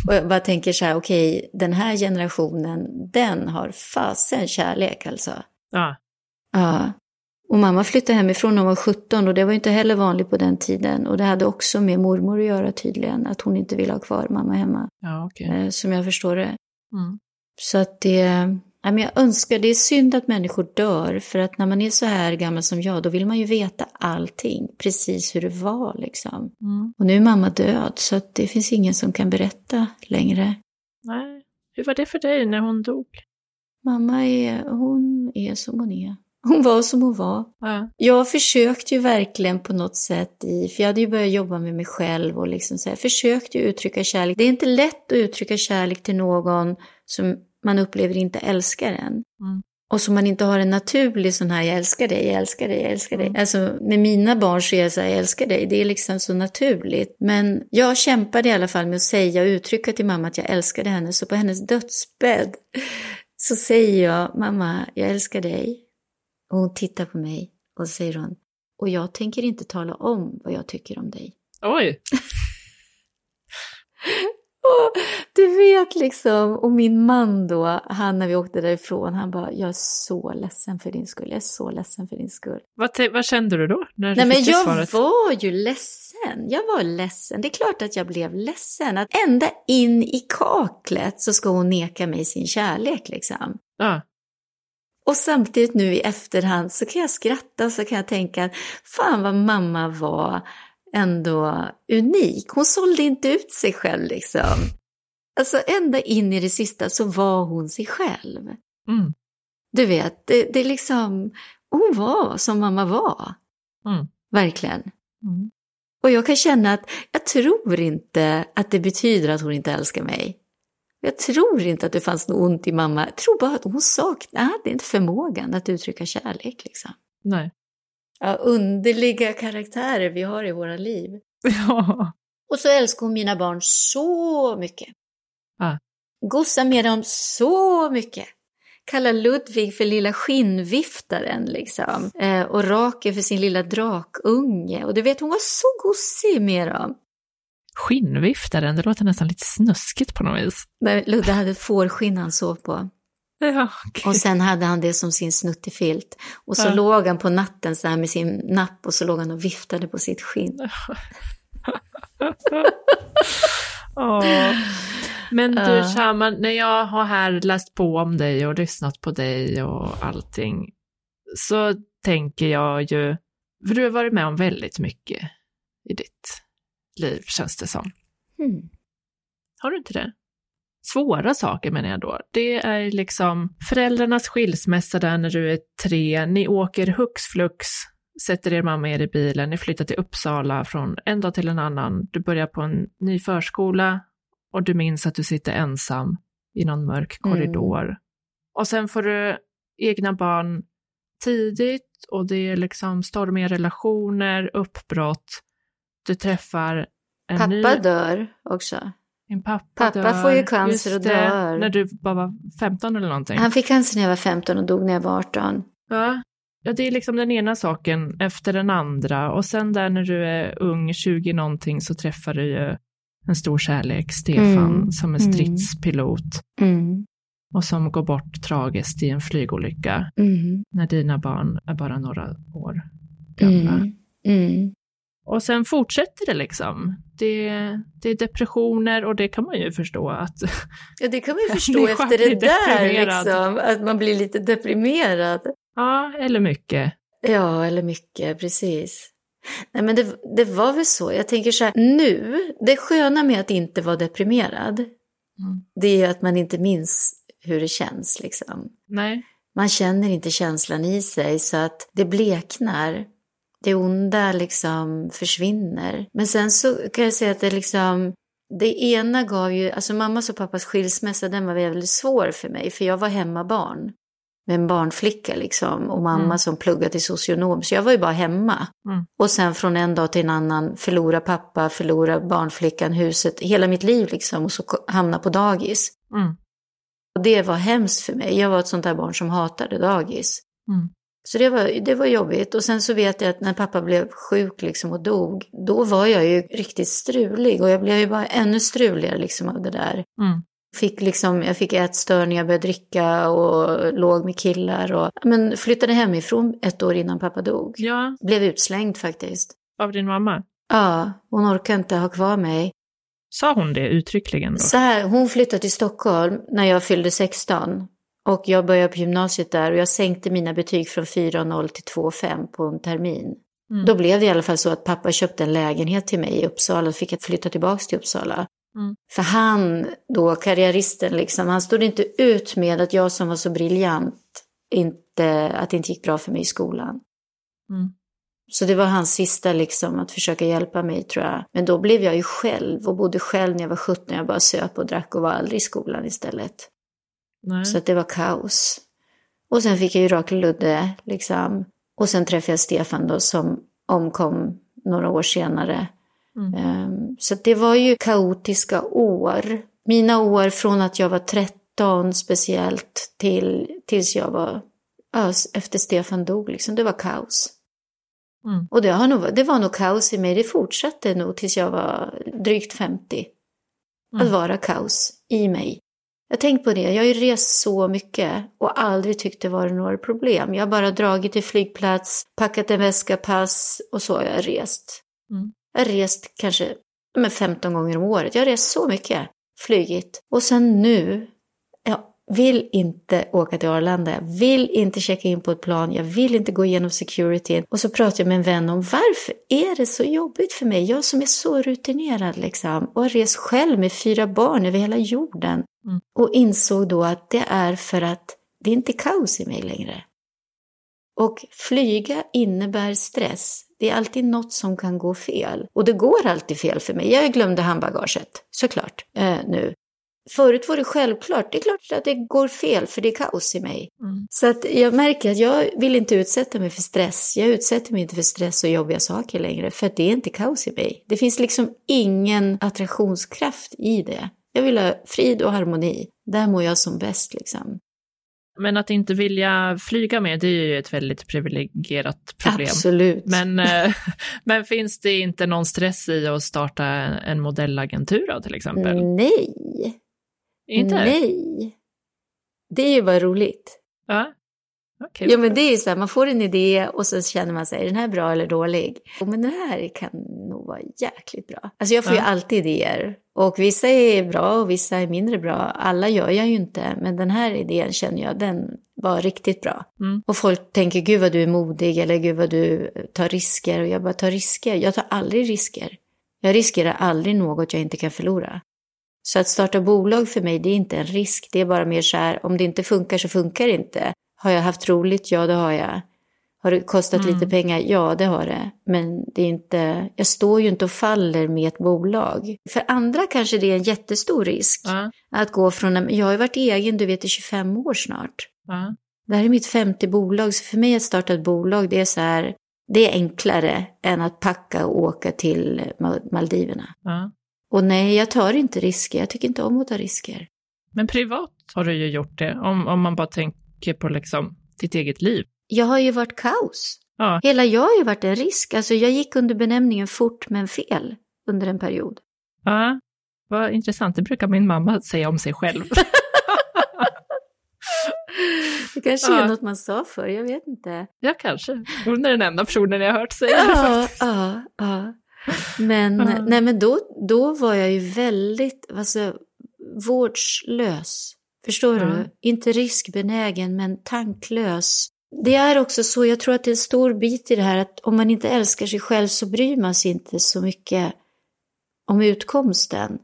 Och jag bara tänker så här, okej, okay, den här generationen, den har fasen kärlek alltså.
Ja.
Ja. Och mamma flyttade hemifrån när hon var 17 och det var inte heller vanligt på den tiden. Och det hade också med mormor att göra tydligen, att hon inte ville ha kvar mamma hemma.
Ja, okay.
Eh, som jag förstår det. Mm. Så att det, jag önskar, det är synd att människor dör, för att när man är så här gammal som jag, då vill man ju veta allting, precis hur det var liksom. Mm. Och nu är mamma död, så att det finns ingen som kan berätta längre.
Nej, hur var det för dig när hon dog?
Mamma är, hon är som hon är. Hon var som hon var.
Ja.
Jag försökte ju verkligen på något sätt i, för jag hade ju börjat jobba med mig själv och liksom så här, försökte uttrycka kärlek. Det är inte lätt att uttrycka kärlek till någon som man upplever inte älskar en. Mm. Och som man inte har en naturlig sån här, jag älskar dig, jag älskar dig, jag älskar dig. Mm. Alltså med mina barn så är jag så här, jag älskar dig, det är liksom så naturligt. Men jag kämpade i alla fall med att säga och uttrycka till mamma att jag älskade henne. Så på hennes dödsbädd så säger jag, mamma, jag älskar dig. Och hon tittar på mig och så säger hon, och jag tänker inte tala om vad jag tycker om dig.
Oj!
Och du vet liksom, och min man då, han när vi åkte därifrån, han bara, jag är så ledsen för din skull, jag är så ledsen för din skull.
Vad, vad kände du då? När du
Nej
men
jag
svaret?
var ju ledsen, jag var ledsen, det är klart att jag blev ledsen. Att ända in i kaklet så ska hon neka mig sin kärlek liksom.
Ja.
Och samtidigt nu i efterhand så kan jag skratta och så kan jag tänka, fan vad mamma var ändå unik. Hon sålde inte ut sig själv liksom. Alltså ända in i det sista så var hon sig själv.
Mm.
Du vet, det, det liksom, hon var som mamma var.
Mm.
Verkligen.
Mm.
Och jag kan känna att jag tror inte att det betyder att hon inte älskar mig. Jag tror inte att det fanns något ont i mamma. Jag tror bara att hon saknade, hade inte förmågan att uttrycka kärlek. Liksom.
Nej
ja, underliga karaktärer vi har i våra liv.
Ja.
Och så älskar hon mina barn så mycket.
Ja.
Gossar med dem så mycket. Kallar Ludvig för lilla skinnviftaren liksom. Eh, och Rakel för sin lilla drakunge. Och du vet, hon var så gossig med dem.
Skinnviftaren, det låter nästan lite snuskigt på något vis.
Ludde hade fårskinn han sov på.
Ja, okay.
Och sen hade han det som sin snuttefilt. Och så ja. låg han på natten så här med sin napp och så låg han och viftade på sitt skinn.
oh. Men du Shaman, när jag har här läst på om dig och lyssnat på dig och allting, så tänker jag ju, för du har varit med om väldigt mycket i ditt liv känns det som.
Mm.
Har du inte det? Svåra saker menar jag då. Det är liksom föräldrarnas skilsmässa där när du är tre, ni åker hux flux sätter er mamma er i bilen, ni flyttar till Uppsala från en dag till en annan, du börjar på en ny förskola och du minns att du sitter ensam i någon mörk korridor. Mm. Och sen får du egna barn tidigt och det är liksom stormiga relationer, uppbrott. Du träffar en
pappa
ny...
dör också.
Din pappa,
pappa
dör.
får ju cancer och
det,
dör.
När du bara var 15 eller någonting.
Han fick cancer när jag var 15 och dog när jag var 18.
Ja. ja, det är liksom den ena saken efter den andra. Och sen där när du är ung, 20 någonting, så träffar du ju en stor kärlek, Stefan, mm. som är mm. stridspilot.
Mm.
Och som går bort tragiskt i en flygolycka.
Mm.
När dina barn är bara några år gamla. Och sen fortsätter det liksom. Det, det är depressioner och det kan man ju förstå att...
Ja, det kan man ju förstå efter det där, liksom, att man blir lite deprimerad.
Ja, eller mycket.
Ja, eller mycket, precis. Nej, men det, det var väl så. Jag tänker så här, nu, det sköna med att inte vara deprimerad, mm. det är att man inte minns hur det känns. Liksom.
Nej.
Man känner inte känslan i sig så att det bleknar det onda liksom försvinner. Men sen så kan jag säga att det liksom, det ena gav ju, alltså mammas och pappas skilsmässa den var väldigt svår för mig för jag var hemmabarn med en barnflicka liksom och mamma mm. som pluggade till socionom. Så jag var ju bara hemma.
Mm.
Och sen från en dag till en annan förlora pappa, förlora barnflickan, huset, hela mitt liv liksom och så hamna på dagis.
Mm.
Och det var hemskt för mig. Jag var ett sånt där barn som hatade dagis. Så det var, det var jobbigt. Och sen så vet jag att när pappa blev sjuk liksom och dog, då var jag ju riktigt strulig. Och jag blev ju bara ännu struligare liksom av det där.
Mm.
Fick liksom, jag fick ätstörningar, började dricka och låg med killar. Och, men flyttade hemifrån ett år innan pappa dog.
Ja.
Blev utslängd faktiskt.
Av din mamma?
Ja, hon orkade inte ha kvar mig.
Sa hon det uttryckligen då?
Så här, hon flyttade till Stockholm när jag fyllde 16. Och jag började på gymnasiet där och jag sänkte mina betyg från 4,0 till 2,5 på en termin.
Mm.
Då blev det i alla fall så att pappa köpte en lägenhet till mig i Uppsala och fick jag flytta tillbaka till Uppsala.
Mm.
För han, då karriäristen, liksom, han stod inte ut med att jag som var så briljant, inte, att det inte gick bra för mig i skolan.
Mm.
Så det var hans sista liksom, att försöka hjälpa mig tror jag. Men då blev jag ju själv och bodde själv när jag var 17. Jag bara söp och drack och var aldrig i skolan istället.
Nej.
Så att det var kaos. Och sen fick jag ju Rakel Ludde, liksom. Och sen träffade jag Stefan då som omkom några år senare.
Mm.
Um, så det var ju kaotiska år. Mina år från att jag var 13 speciellt till tills jag var, efter Stefan dog liksom, det var kaos.
Mm.
Och det, har nog, det var nog kaos i mig, det fortsatte nog tills jag var drygt 50.
Mm.
Att vara kaos i mig. Jag har tänkt på det, jag har ju rest så mycket och aldrig tyckt det var några problem. Jag har bara dragit till flygplats, packat en väska, pass och så har jag rest.
Mm.
Jag har rest kanske men 15 gånger om året. Jag har rest så mycket, flygit. Och sen nu, jag vill inte åka till Arlanda, jag vill inte checka in på ett plan, jag vill inte gå igenom security. Och så pratar jag med en vän om varför är det så jobbigt för mig? Jag som är så rutinerad liksom och har rest själv med fyra barn över hela jorden.
Mm.
Och insåg då att det är för att det är inte kaos i mig längre. Och flyga innebär stress. Det är alltid något som kan gå fel. Och det går alltid fel för mig. Jag glömde handbagaget, såklart, eh, nu. Förut var det självklart. Det är klart att det går fel för det är kaos i mig.
Mm.
Så att jag märker att jag vill inte utsätta mig för stress. Jag utsätter mig inte för stress och jobbiga saker längre. För att det är inte kaos i mig. Det finns liksom ingen attraktionskraft i det. Jag vill ha frid och harmoni. Där mår jag som bäst liksom.
Men att inte vilja flyga med, det är ju ett väldigt privilegierat problem.
Absolut.
Men, eh, men finns det inte någon stress i att starta en modellagentur då, till exempel?
Nej.
Inte?
Nej. Det är ju bara roligt.
Ja. Okay.
Ja, men det är ju så här, man får en idé och så känner man sig, är den här bra eller dålig? Oh, men den här kan nog vara jäkligt bra. Alltså jag får
Ja.
ju alltid idéer. Och vissa är bra och vissa är mindre bra. Alla gör jag ju inte, men den här idén känner jag, den var riktigt bra.
Mm.
Och folk tänker, gud vad du är modig eller gud vad du tar risker. Och jag bara, tar risker? Jag tar aldrig risker. Jag riskerar aldrig något jag inte kan förlora. Så att starta bolag för mig, det är inte en risk. Det är bara mer så här, om det inte funkar så funkar det inte. Har jag haft roligt? Ja, det har jag. Har det kostat
Mm.
lite pengar? Ja, det har det. Men det är inte, jag står ju inte och faller med ett bolag. För andra kanske det är en jättestor risk
Ja,
att gå från, en, jag har ju varit egen, du vet, i 25 år snart.
ja,
Det här är mitt femte bolag, så för mig att starta ett bolag, det är så här, det är enklare än att packa och åka till Ma- Maldiverna. Och nej, jag tar inte risker, jag tycker inte om att ta risker.
Men privat har du ju gjort det, om, om man bara tänker på liksom ditt eget liv.
Jag har ju varit kaos.
Ja,
Hela jag har ju varit en risk. Alltså jag gick under benämningen fort men fel under en period.
ja. Vad intressant, det brukar min mamma säga om sig själv.
Det kanske
Ja.
är något man sa för, jag vet inte.
ja, kanske. Hon är den enda personen jag har hört säga det faktiskt.
ja, ja. Men,
Ja.
nej, men då, då var jag ju väldigt alltså, vårdslös. Förstår
Ja.
du? Inte riskbenägen, men tanklös. Det är också så, jag tror att det är en stor bit i det här att om man inte älskar sig själv så bryr man sig inte så mycket om utkomsten.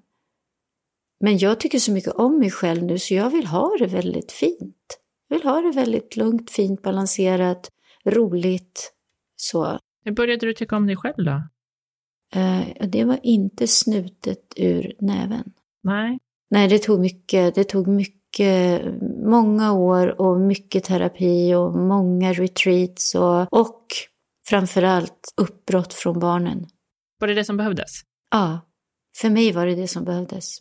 Men jag tycker så mycket om mig själv nu så jag vill ha det väldigt fint. Jag vill ha det väldigt lugnt, fint, balanserat, roligt. Så.
Hur började du tycka om dig själv då?
Eh, det var inte snutet ur näven.
Nej.
Nej, det tog mycket, det tog mycket, många år och mycket terapi och många retreats och, och framförallt uppbrott från barnen.
Var det det som behövdes?
Ja, för mig var det det som behövdes.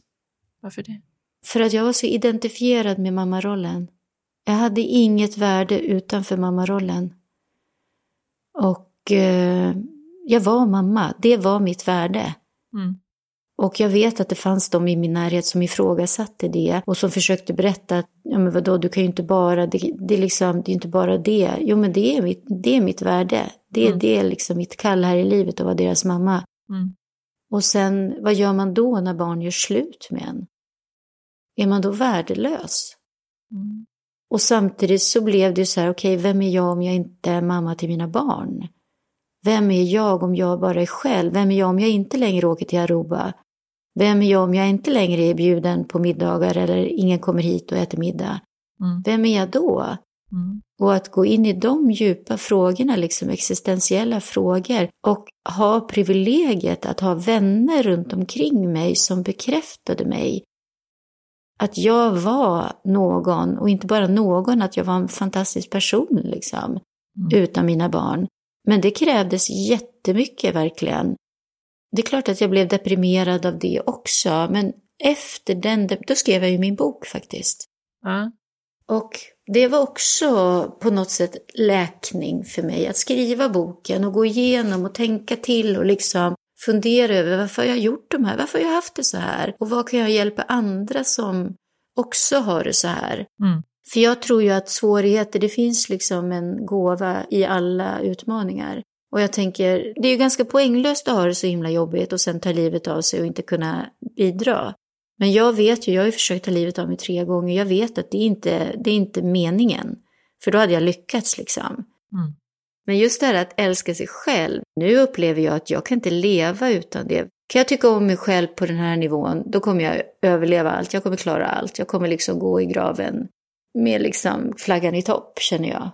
Varför det?
För att jag var så identifierad med mammarollen. Jag hade inget värde utanför mammarollen. Och eh, jag var mamma, det var mitt värde.
Mm.
Och jag vet att det fanns de i min närhet som ifrågasatte det och som försökte berätta att ja men vadå, du kan ju inte bara, det, det, är liksom, det är inte bara det. Jo men det är mitt, det är mitt värde. Det,
Mm.
det är liksom mitt kall här i livet att vara deras mamma.
Mm.
Och sen, vad gör man då när barn gör slut med en? Är man då värdelös?
Mm.
Och samtidigt så blev det ju så här, okej, vem är jag om jag inte är mamma till mina barn? Vem är jag om jag bara är själv? Vem är jag om jag inte längre åker till Aruba? Vem är jag om jag inte längre är bjuden på middagar eller ingen kommer hit och äter middag?
Mm.
Vem är jag då?
Mm.
Och att gå in i de djupa frågorna, liksom existentiella frågor och ha privilegiet att ha vänner runt omkring mig som bekräftade mig att jag var någon och inte bara någon, att jag var en fantastisk person liksom,
Mm.
utan mina barn. Men det krävdes jättemycket verkligen. Det är klart att jag blev deprimerad av det också, men efter den, då skrev jag ju min bok faktiskt.
Ja.
Och det var också på något sätt läkning för mig att skriva boken och gå igenom och tänka till och liksom fundera över varför jag har gjort de här, varför har jag haft det så här och vad kan jag hjälpa andra som också har det så här.
Mm.
För jag tror ju att svårigheter, det finns liksom en gåva i alla utmaningar. Och jag tänker, det är ju ganska poänglöst att ha det så himla jobbigt och sen ta livet av sig och inte kunna bidra. Men jag vet ju, jag har ju försökt ta livet av mig tre gånger, jag vet att det är inte, det är inte meningen. För då hade jag lyckats liksom.
Mm.
Men just det här att älska sig själv, nu upplever jag att jag kan inte leva utan det. Kan jag tycka om mig själv på den här nivån, då kommer jag överleva allt, jag kommer klara allt, jag kommer liksom gå i graven med liksom flaggan i topp, känner jag.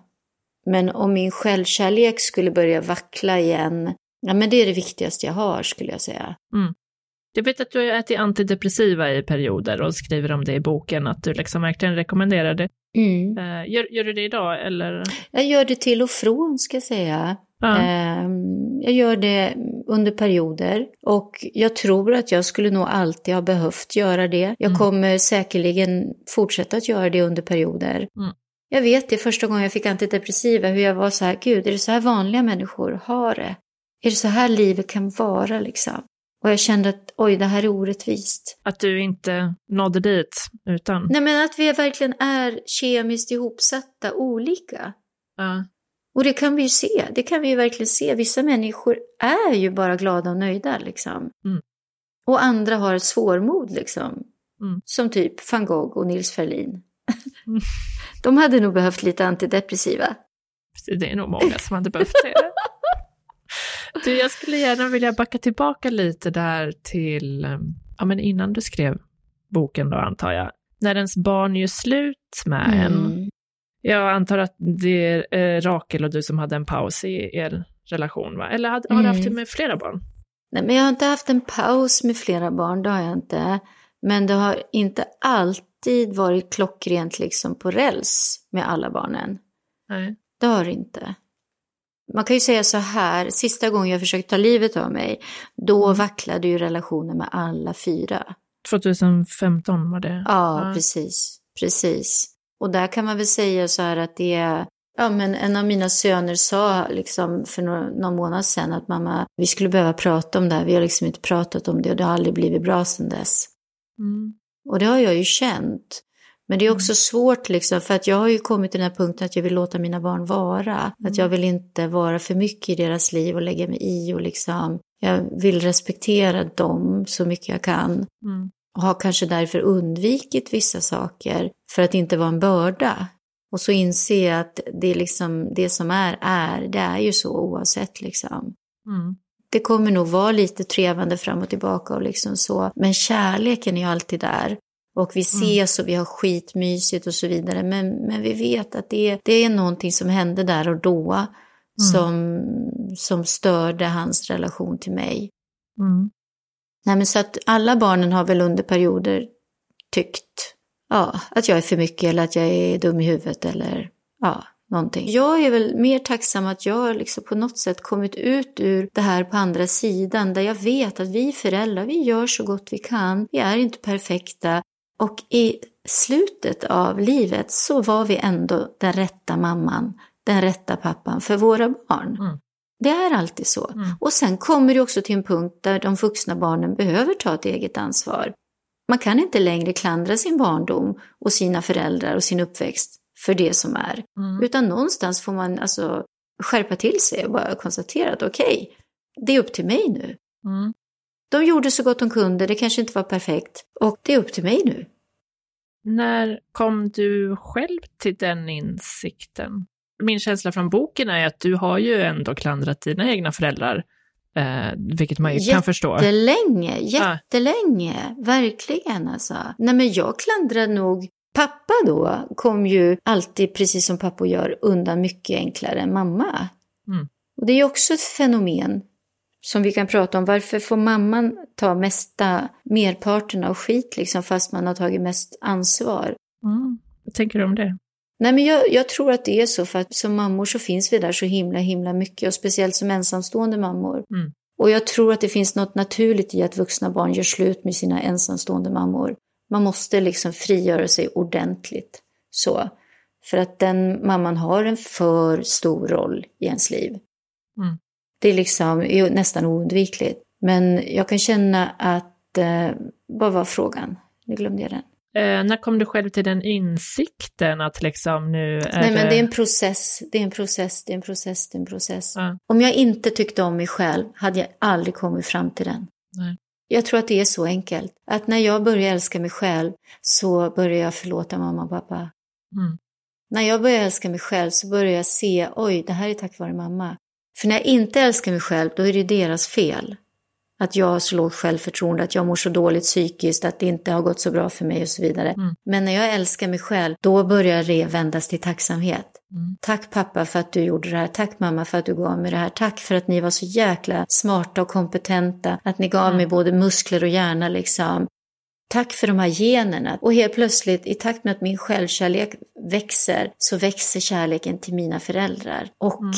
Men om min självkärlek skulle börja vackla igen, ja men det är det viktigaste jag har skulle jag säga.
Jag vet att du har ätit antidepressiva i perioder och skriver om det i boken, att du liksom verkligen rekommenderar det.
Mm.
Eh, Gör, gör du det idag eller?
Jag gör det till och från ska jag säga.
Ja.
Ehm, Jag gör det under perioder och jag tror att jag skulle nog alltid ha behövt göra det. Jag
Mm.
kommer säkerligen fortsätta att göra det under perioder.
Mm.
Jag vet det första gången jag fick antidepressiva hur jag var så här, gud, är det så här vanliga människor har det? Är det så här livet kan vara liksom? Och jag kände att oj, det här är orättvist.
Att du inte nådde dit utan?
Nej, men att vi verkligen är kemiskt ihopsatta olika.
Ja.
Och det kan vi ju se, det kan vi ju verkligen se. Vissa människor är ju bara glada och nöjda liksom.
Mm.
Och andra har ett svårmod liksom.
Mm.
Som typ van Gogh och Nils Ferlin.
Mm.
De hade nog behövt lite antidepressiva.
Det är nog många som hade behövt det. Du, jag skulle gärna vilja backa tillbaka lite där till, eh, ja men innan du skrev boken då antar jag, när ens barn gör slut med en.
Mm.
Jag antar att det är eh, Rakel och du som hade en paus i er relation, va? Eller hade, har du haft det
Mm.
med flera barn?
Nej, men jag har inte haft en paus med flera barn, det har jag inte. Men det har inte alltid varit klockrent liksom på räls med alla barnen.
Nej.
Det har det inte. Man kan ju säga så här, sista gången jag försökte ta livet av mig, då
Mm.
vacklade ju relationen med alla fyra.
2015 var det?
Ja, precis. Precis. Och där kan man väl säga så här att det är, ja men en av mina söner sa liksom för några, någon månad sedan att mamma, vi skulle behöva prata om det här, vi har liksom inte pratat om det och det har aldrig blivit bra sedan dess.
Mm.
Och det har jag ju känt. Men det är också svårt liksom, för att jag har ju kommit till den här punkten att jag vill låta mina barn vara. Att jag vill inte vara för mycket i deras liv och lägga mig i och liksom, jag vill respektera dem så mycket jag kan.
Mm.
Och har kanske därför undvikit vissa saker för att inte vara en börda. Och så inse att det, liksom, det som är, är, det är ju så oavsett liksom.
Mm.
Det kommer nog vara lite trevande fram och tillbaka och liksom så. Men kärleken är ju alltid där. Och vi ses och vi har skitmysigt och så vidare. Men, men vi vet att det, det är någonting som hände där och då. Som, som störde hans relation till mig.
Mm.
Nej, men så att alla barnen har väl under perioder tyckt ja, att jag är för mycket eller att jag är dum i huvudet eller ja, någonting. Jag är väl mer tacksam att jag liksom på något sätt kommit ut ur det här på andra sidan där jag vet att vi föräldrar, vi gör så gott vi kan. Vi är inte perfekta och i slutet av livet så var vi ändå den rätta mamman, den rätta pappan för våra barn.
Mm.
Det är alltid så.
Mm.
Och sen kommer det också till en punkt där de vuxna barnen behöver ta ett eget ansvar. Man kan inte längre klandra sin barndom och sina föräldrar och sin uppväxt för det som är.
Mm.
Utan någonstans får man alltså skärpa till sig och bara konstatera att okej, det är upp till mig nu.
Mm.
De gjorde så gott de kunde, det kanske inte var perfekt. Och det är upp till mig nu.
När kom du själv till den insikten? Min känsla från boken är att du har ju ändå klandrat dina egna föräldrar, eh, vilket man ju kan förstå.
Jättelänge, jättelänge, verkligen alltså. Nej men jag klandrar nog Pappa då kom ju alltid, precis som pappor gör, undan mycket enklare än mamma.
Mm.
Och det är också ett fenomen som vi kan prata om. Varför får mamman ta mesta merparten av skit liksom fast man har tagit mest ansvar?
Mm. Vad tänker du om det?
Nej men jag, jag tror att det är så för att som mammor så finns vi där så himla himla mycket och speciellt som ensamstående mammor.
Mm.
Och jag tror att det finns något naturligt i att vuxna barn gör slut med sina ensamstående mammor. Man måste liksom frigöra sig ordentligt. Så. För att den mamman har en för stor roll i ens liv.
Mm.
Det är liksom är nästan oundvikligt. Men jag kan känna att, eh, vad var frågan? Nu glömde jag den.
Eh, när kom du själv till den insikten att liksom nu är
Nej men det är en process, det är en process, det är en process, det är en process.
Ja.
Om jag inte tyckte om mig själv hade jag aldrig kommit fram till den.
Nej.
Jag tror att det är så enkelt. Att när jag börjar älska mig själv så börjar jag förlåta mamma och pappa.
Mm.
När jag börjar älska mig själv så börjar jag se, oj, det här är tack vare mamma. För när jag inte älskar mig själv, då är det deras fel. Att jag har så lågt självförtroende, att jag mår så dåligt psykiskt, att det inte har gått så bra för mig och så vidare.
Mm.
Men när jag älskar mig själv, då börjar det vändas till tacksamhet.
Mm.
Tack pappa för att du gjorde det här. Tack mamma för att du gav mig det här. Tack för att ni var så jäkla smarta och kompetenta. Att ni gav
Mm.
mig både muskler och hjärna liksom. Tack för de här generna. Och helt plötsligt, i takt med att min självkärlek växer, så växer kärleken till mina föräldrar. Och
Mm.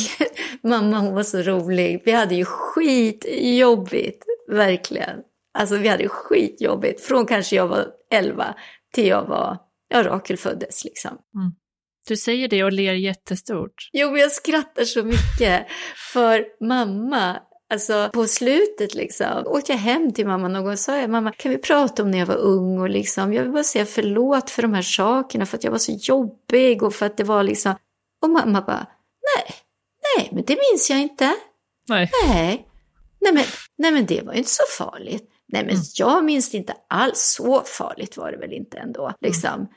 mamma, hon var så rolig. Vi hade ju skitjobbigt, verkligen. Alltså vi hade skitjobbigt. Från kanske jag var 11 till jag var, ja, Rakel föddes liksom.
Du säger det och ler jättestort.
Jo, men jag skrattar så mycket. För mamma, alltså på slutet liksom, åkte jag hem till mamma någon gång och sa jag, mamma, kan vi prata om när jag var ung och liksom, jag vill bara säga förlåt för de här sakerna, för att jag var så jobbig och för att det var liksom, och mamma bara, nej, nej, men det minns jag inte.
Nej.
Nej, nej men, nej men det var ju inte så farligt. Nej men
Mm.
jag minns det inte alls, så farligt var det väl inte ändå. Liksom.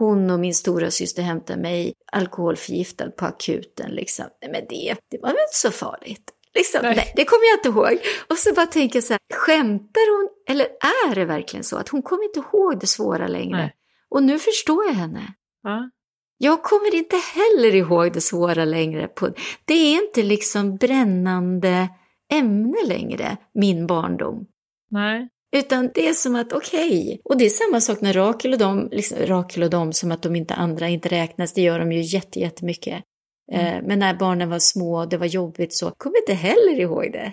Hon och min stora syster hämtade mig alkoholförgiftad på akuten. Liksom. Nej men det, det var väl inte så farligt. Liksom.
Nej.
Nej. det kommer jag inte ihåg. Och så bara tänker jag så här, skämtar hon? Eller är det verkligen så att hon kommer inte ihåg det svåra längre?
Nej.
Och nu förstår jag henne.
Ja.
Jag kommer inte heller ihåg det svåra längre. På, det är inte liksom brännande ämne längre, min barndom.
Nej.
Utan det är som att okej, okay. och det är samma sak när Rakel och de, liksom, Rakel och de som att de inte andra inte räknas, det gör de ju jätte, jättemycket. Mm. Eh, men när barnen var små och det var jobbigt så, kommer inte heller ihåg det.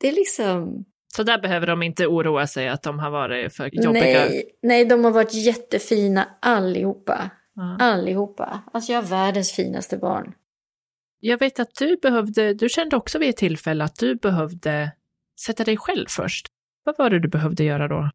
Det är liksom...
Så där behöver de inte oroa sig att de har varit för jobbiga?
Nej, nej de har varit jättefina allihopa. Mm. Allihopa. Alltså jag har världens finaste barn.
Jag vet att du behövde, du kände också vid ett tillfälle att du behövde sätta dig själv först. Vad var det du behövde göra då?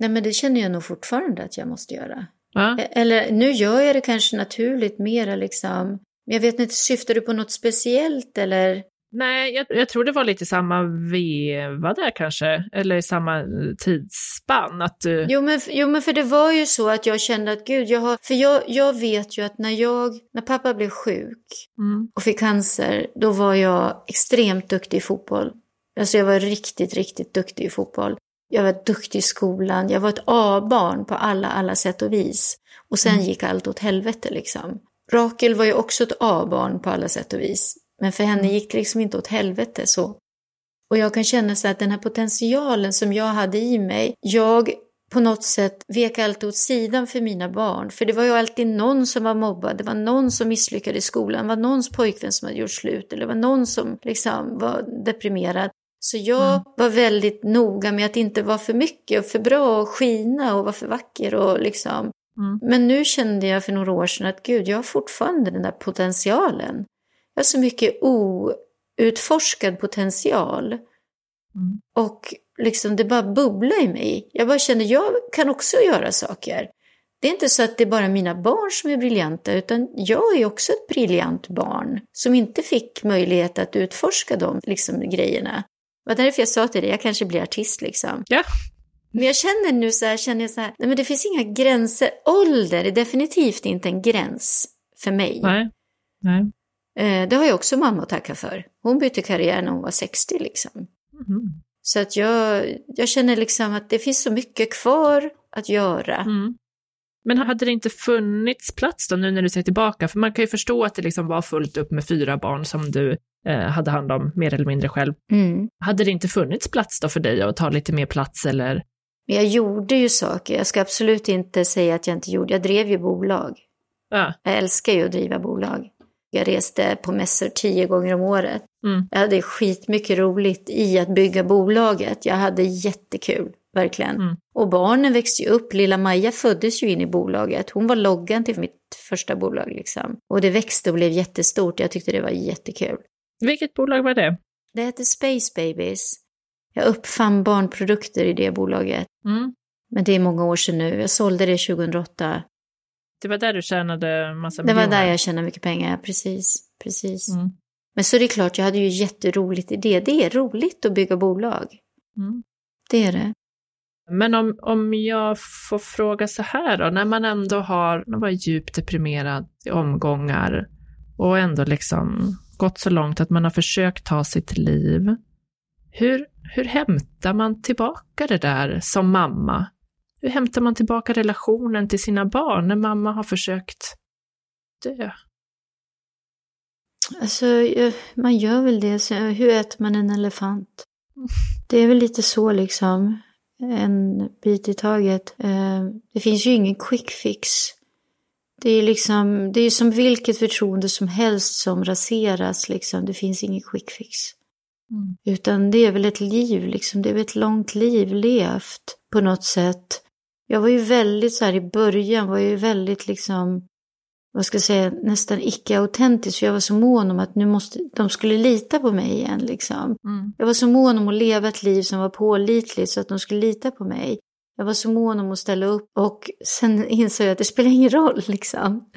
Nej men det känner jag nog fortfarande att jag måste göra.
Ja.
Eller nu gör jag det kanske naturligt mera liksom. Jag vet inte, syftar du på något speciellt eller?
Nej, jag, jag, tror det var lite samma veva där kanske, eller samma eh, tidsspann. Att du...
jo, men, jo, men för det var ju så att jag kände att gud, jag har, för jag, jag vet ju att när jag, när pappa blev sjuk
mm.
och fick cancer, då var jag extremt duktig i fotboll. Alltså jag var riktigt, riktigt duktig i fotboll. Jag var duktig i skolan, jag var ett A-barn på alla, alla sätt och vis. Och sen mm. gick allt åt helvete liksom. Rakel var ju också ett A-barn på alla sätt och vis. Men för henne mm. gick det liksom inte åt helvete så. Och jag kan känna så att den här potentialen som jag hade i mig, jag på något sätt vek alltid åt sidan för mina barn. För det var ju alltid någon som var mobbad, det var någon som misslyckades i skolan, det var någons pojkvän som hade gjort slut, eller det var någon som liksom var deprimerad. Så jag mm. var väldigt noga med att inte vara för mycket och för bra och skina och vara för vacker och liksom.
Mm.
Men nu kände jag för några år sedan att gud, jag har fortfarande den där potentialen. Jag har så mycket outforskad potential.
Mm.
Och liksom det bara bubblar i mig. Jag bara känner, jag kan också göra saker. Det är inte så att det är bara mina barn som är briljanta, utan jag är också ett briljant barn som inte fick möjlighet att utforska de liksom, grejerna. Det var därför jag sa till dig, jag kanske blir artist liksom.
Ja.
Men jag känner nu så här, känner jag så här, nej men det finns inga gränser. Ålder är definitivt inte en gräns för mig.
Nej. nej.
Eh, det har jag också mamma att tacka för. Hon bytte karriär när hon var 60 liksom.
Mm.
Så att jag, jag känner liksom att det finns så mycket kvar att göra.
Mm. Men hade det inte funnits plats då nu när du ser tillbaka? För man kan ju förstå att det liksom var fullt upp med fyra barn som du hade hand om mer eller mindre själv.
Mm.
Hade det inte funnits plats då för dig att ta lite mer plats eller?
Men jag gjorde ju saker. Jag ska absolut inte säga att jag inte gjorde. Jag drev ju bolag.
Ja.
Jag älskar ju att driva bolag. Jag reste på mässor tio gånger om året.
Mm.
Jag hade skitmycket roligt i att bygga bolaget. Jag hade jättekul, verkligen.
Mm.
Och barnen växte ju upp. Lilla Maja föddes ju in i bolaget. Hon var loggan till mitt första bolag liksom. Och det växte och blev jättestort. Jag tyckte det var jättekul.
Vilket bolag var det?
Det hette Space Babies. Jag uppfann barnprodukter i det bolaget.
Mm.
Men det är många år sedan nu. Jag sålde det 2008.
Det var där du tjänade massa
Det
miljoner?
var där jag tjänade mycket pengar, precis. precis.
Mm.
Men så är det klart, jag hade ju jätteroligt i det. Det är roligt att bygga bolag.
Mm.
Det är det.
Men om, om jag får fråga så här då, när man ändå har man var djupt deprimerad i omgångar och ändå liksom gått så långt att man har försökt ta sitt liv. Hur, hur hämtar man tillbaka det där som mamma? Hur hämtar man tillbaka relationen till sina barn när mamma har försökt dö?
Alltså, man gör väl det. Så hur äter man en elefant? Det är väl lite så liksom. En bit i taget. Eh, det finns ju ingen quick fix. Det är liksom, det är som vilket förtroende som helst som raseras liksom. Det finns ingen quick fix.
Mm.
Utan det är väl ett liv liksom. Det är väl ett långt liv levt på något sätt. Jag var ju väldigt så här i början var ju väldigt liksom vad ska jag säga, nästan icke-autentisk. För jag var så mån om att nu måste, de skulle lita på mig igen. Liksom.
Mm.
Jag var så mån om att leva ett liv som var pålitligt så att de skulle lita på mig. Jag var så mån om att ställa upp och sen insåg jag att det spelar ingen roll liksom.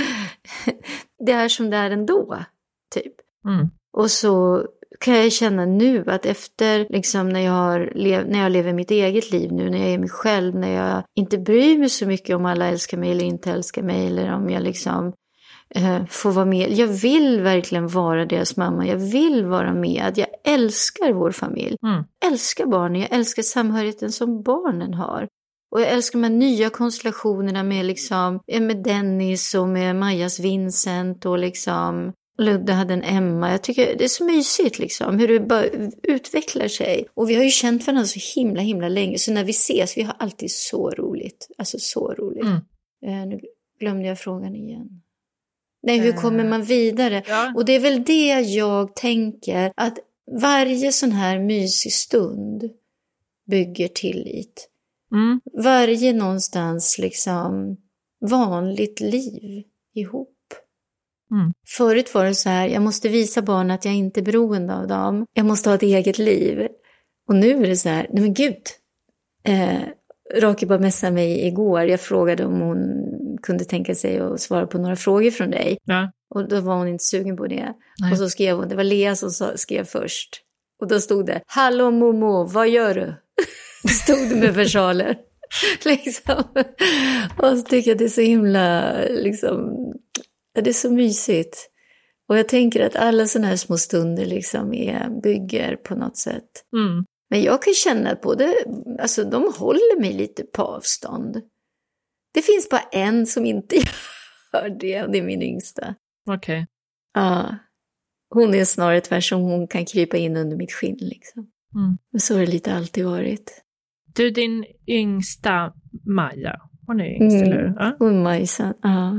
Det är som det är ändå, typ.
Mm.
Och så kan jag känna nu att efter, liksom när jag, har när jag lever mitt eget liv nu, när jag är mig själv, när jag inte bryr mig så mycket om alla älskar mig eller inte älskar mig, eller om jag liksom eh, får vara med. Jag vill verkligen vara deras mamma, jag vill vara med, jag älskar vår familj.
Mm.
älskar barnen, jag älskar samhörigheten som barnen har. Och jag älskar de här nya konstellationerna med, liksom, med Dennis och med Majas Vincent och liksom Ludde hade en Emma. Jag tycker det är så mysigt liksom hur det bara utvecklar sig. Och vi har ju känt varandra så himla himla länge så när vi ses, vi har alltid så roligt. Alltså så roligt. Mm. Eh, nu glömde jag frågan igen. Nej, hur kommer man vidare? Ja. Och det är väl det jag tänker, att varje sån här mysig stund bygger tillit. Mm. Varje någonstans liksom vanligt liv ihop. Mm. Förut var det så här, jag måste visa barnen att jag inte är beroende av dem. Jag måste ha ett eget liv. Och nu är det så här, nej men gud. Eh, Raki bara messade mig igår. Jag frågade om hon kunde tänka sig att svara på några frågor från dig. Ja. Och då var hon inte sugen på det. Nej. Och så skrev hon, det var Lea som skrev först. Och då stod det, Hallå Momo, vad gör du? stod med versaler. liksom. Och så tycker jag det är så himla, liksom, det är så mysigt. Och jag tänker att alla sådana här små stunder liksom är, bygger på något sätt. Mm. Men jag kan känna att både, alltså de håller mig lite på avstånd. Det finns bara en som inte gör det, och det är min yngsta.
Okej. Okay.
Ja. Hon är snarare tvärsom, hon kan krypa in under mitt skinn liksom. Mm. Men så har det lite alltid varit.
Du, din yngsta Maja, hon är yngst, mm. eller hur? Ja.
Hon Majsan, ja.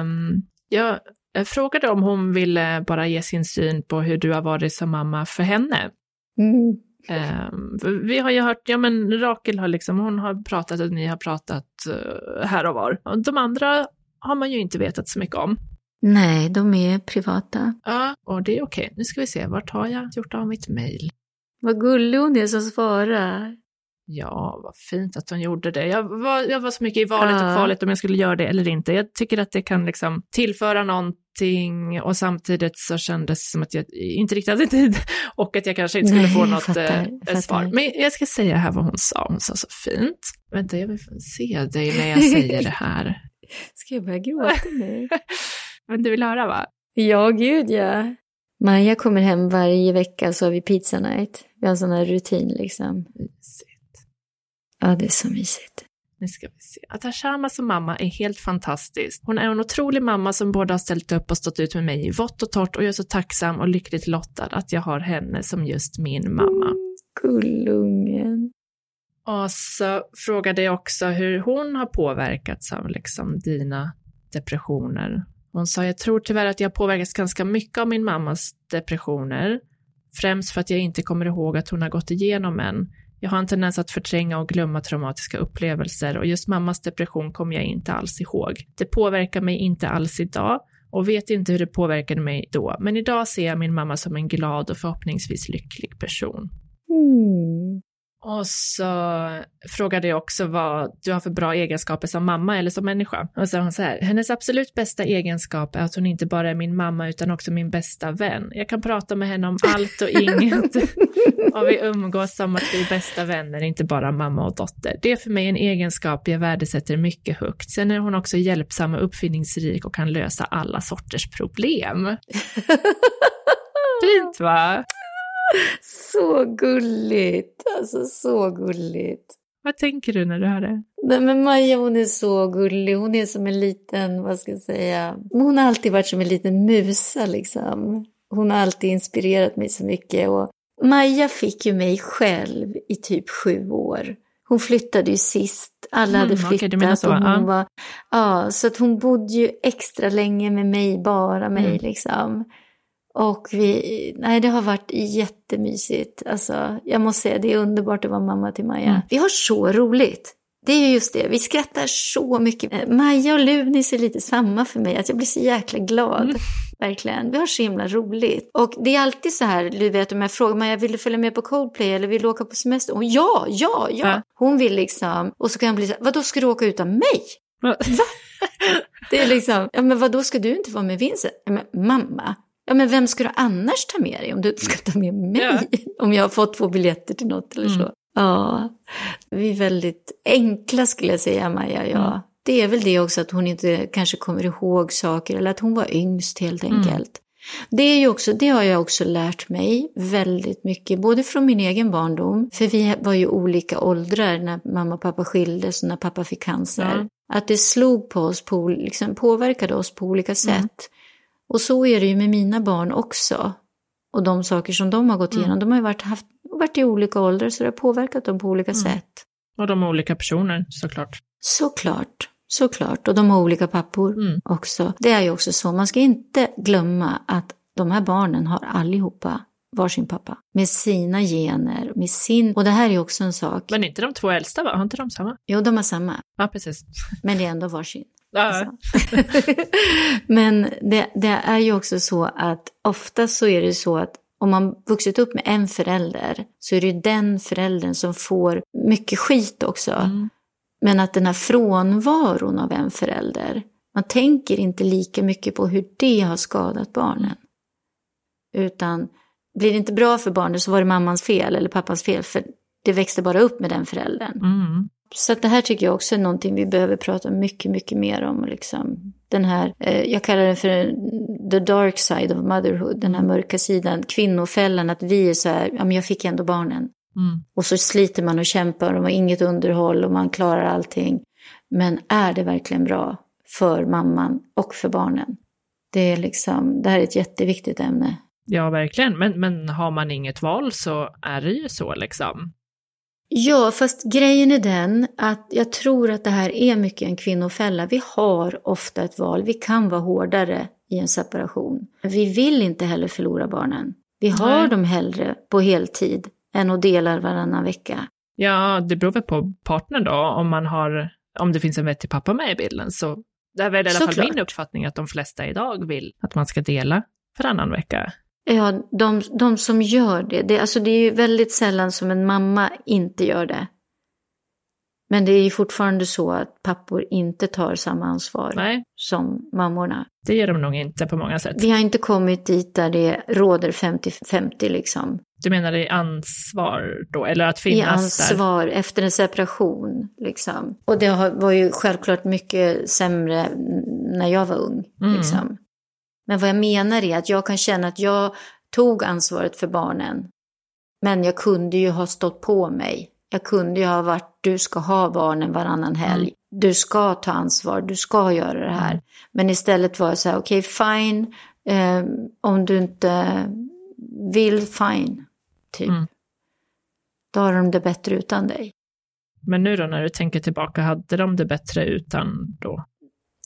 Um, jag frågade om hon ville bara ge sin syn på hur du har varit som mamma för henne. Mm. Um, vi har ju hört, ja men Rakel har liksom, hon har pratat och ni har pratat uh, här och var. De andra har man ju inte vetat så mycket om.
Nej, de är privata.
Ja, och det är okej. Nu ska vi se, vart har jag gjort av mitt mejl?
Vad gullig hon är som svarar.
Ja, vad fint att hon gjorde det. Jag var, jag var så mycket i valet och kvalet om jag skulle göra det eller inte. Jag tycker att det kan liksom tillföra någonting och samtidigt så kändes det som att jag inte riktigt hade tid och att jag kanske inte skulle Nej, få något fattar, äh, svar. Men jag ska säga här vad hon sa. Hon sa så fint. Vänta, jag vill se dig när jag säger det här.
Ska jag börja gråta nu?
Men du vill höra va?
Ja, gud ja. Maja kommer hem varje vecka så har vi pizza night. Vi har en sån här rutin liksom. Ja, det är så mysigt.
Nu ska vi se. Att ha Sharma som mamma är helt fantastiskt. Hon är en otrolig mamma som både har ställt upp och stått ut med mig i vått och torrt och jag är så tacksam och lyckligt lottad att jag har henne som just min mamma. Mm,
gullungen.
Och så frågade jag också hur hon har påverkats av liksom dina depressioner. Hon sa, jag tror tyvärr att jag påverkats ganska mycket av min mammas depressioner. Främst för att jag inte kommer ihåg att hon har gått igenom en. Jag har en tendens att förtränga och glömma traumatiska upplevelser och just mammas depression kommer jag inte alls ihåg. Det påverkar mig inte alls idag och vet inte hur det påverkade mig då, men idag ser jag min mamma som en glad och förhoppningsvis lycklig person. Mm. Och så frågade jag också vad du har för bra egenskaper som mamma eller som människa. Och så sa hon så här, hennes absolut bästa egenskap är att hon inte bara är min mamma utan också min bästa vän. Jag kan prata med henne om allt och inget. och vi umgås som att vi är bästa vänner, inte bara mamma och dotter. Det är för mig en egenskap jag värdesätter mycket högt. Sen är hon också hjälpsam och uppfinningsrik och kan lösa alla sorters problem. Fint va?
Så gulligt, alltså så gulligt.
Vad tänker du när du hör det?
Nej, men Maja hon är så gullig, hon är som en liten, vad ska jag säga, hon har alltid varit som en liten musa liksom. Hon har alltid inspirerat mig så mycket och Maja fick ju mig själv i typ sju år. Hon flyttade ju sist, alla hade flyttat. Okay, så, och hon ja. Var, ja, så att hon bodde ju extra länge med mig, bara mig mm. liksom. Och vi, nej det har varit jättemysigt. Alltså, jag måste säga, det är underbart att vara mamma till Maja. Mm. Vi har så roligt. Det är just det, vi skrattar så mycket. Eh, Maja och Lunis är lite samma för mig, att jag blir så jäkla glad. Mm. Verkligen. Vi har så himla roligt. Och det är alltid så här, du vet om jag frågar Maja, vill du följa med på Coldplay eller vill du åka på semester? Och ja, ja, ja. ja. Hon vill liksom, och så kan jag bli så här, vadå ska du åka utan mig? Va? Det är liksom, ja men vadå ska du inte vara med Vincent? Ja, men mamma, Ja, men vem ska du annars ta med dig om du inte ska ta med mig? Ja. Om jag har fått två biljetter till något eller mm. så. Ja, vi är väldigt enkla skulle jag säga, Maja. Ja. Mm. Det är väl det också att hon inte kanske kommer ihåg saker eller att hon var yngst helt mm. enkelt. Mm. Det, är ju också, det har jag också lärt mig väldigt mycket, både från min egen barndom, för vi var ju olika åldrar när mamma och pappa skildes och när pappa fick cancer.
Ja.
Att det slog på oss, på, liksom, påverkade oss på olika sätt.
Mm.
Och så är det ju med mina barn också. Och de saker som de har gått
Mm.
igenom, de har ju varit, haft, varit i olika åldrar så det har påverkat dem på olika
Mm.
sätt.
Och de är olika personer såklart.
Såklart, såklart. Och de har olika pappor
Mm.
också. Det är ju också så, man ska inte glömma att de här barnen har allihopa varsin pappa. Med sina gener, med sin... Och det här är också en sak.
Men inte de två äldsta va? Har inte de samma?
Jo, de har samma,
Ja, precis.
men det är ändå varsin. Alltså. men det, det är ju också så att ofta så är det så att om man vuxit upp med en förälder så är det ju den föräldern som får mycket skit också.
Mm.
Men att den här frånvaron av en förälder, man tänker inte lika mycket på hur det har skadat barnen. Utan blir det inte bra för barnet så var det mammans fel eller pappans fel för det växte bara upp med den föräldern.
Mm.
Så det här tycker jag också är någonting vi behöver prata mycket, mycket mer om. Liksom. Den här, eh, jag kallar det för the dark side of motherhood, den här mörka sidan, kvinnofällan, att vi är så här, ja men jag fick ändå barnen.
Mm.
Och så sliter man och kämpar och man har inget underhåll och man klarar allting. Men är det verkligen bra för mamman och för barnen? Det, är liksom, det här är ett jätteviktigt ämne.
Ja, verkligen. Men, men har man inget val så är det ju så liksom.
Ja, fast grejen är den att jag tror att det här är mycket en kvinnofälla. Vi har ofta ett val. Vi kan vara hårdare i en separation. Vi vill inte heller förlora barnen. Vi har
Nej.
dem hellre på heltid än att dela varannan vecka.
Ja, det beror väl på partnern då. Om man har, om det finns en vettig pappa med i bilden så det är väl i alla fall
Såklart.
min uppfattning att de flesta idag vill att man ska dela varannan vecka.
Ja, de, de som gör det, det, alltså det är ju väldigt sällan som en mamma inte gör det. Men det är ju fortfarande så att pappor inte tar samma ansvar
Nej,
som mammorna.
det gör de nog inte på många sätt.
Vi har inte kommit dit där det råder 50-50 liksom.
Du menar i ansvar då, eller att
I
finnas där?
ansvar efter en separation liksom. Och det var ju självklart mycket sämre när jag var ung.
Mm.
Liksom. Men vad jag menar är att jag kan känna att jag tog ansvaret för barnen. Men jag kunde ju ha stått på mig. Jag kunde ju ha varit, du ska ha barnen varannan helg.
Mm.
Du ska ta ansvar, du ska göra det här. Men istället var jag så här, okej fine, eh, om du inte vill, fine. Typ.
Mm.
Då har de det bättre utan dig.
Men nu då när du tänker tillbaka, hade de det bättre utan då?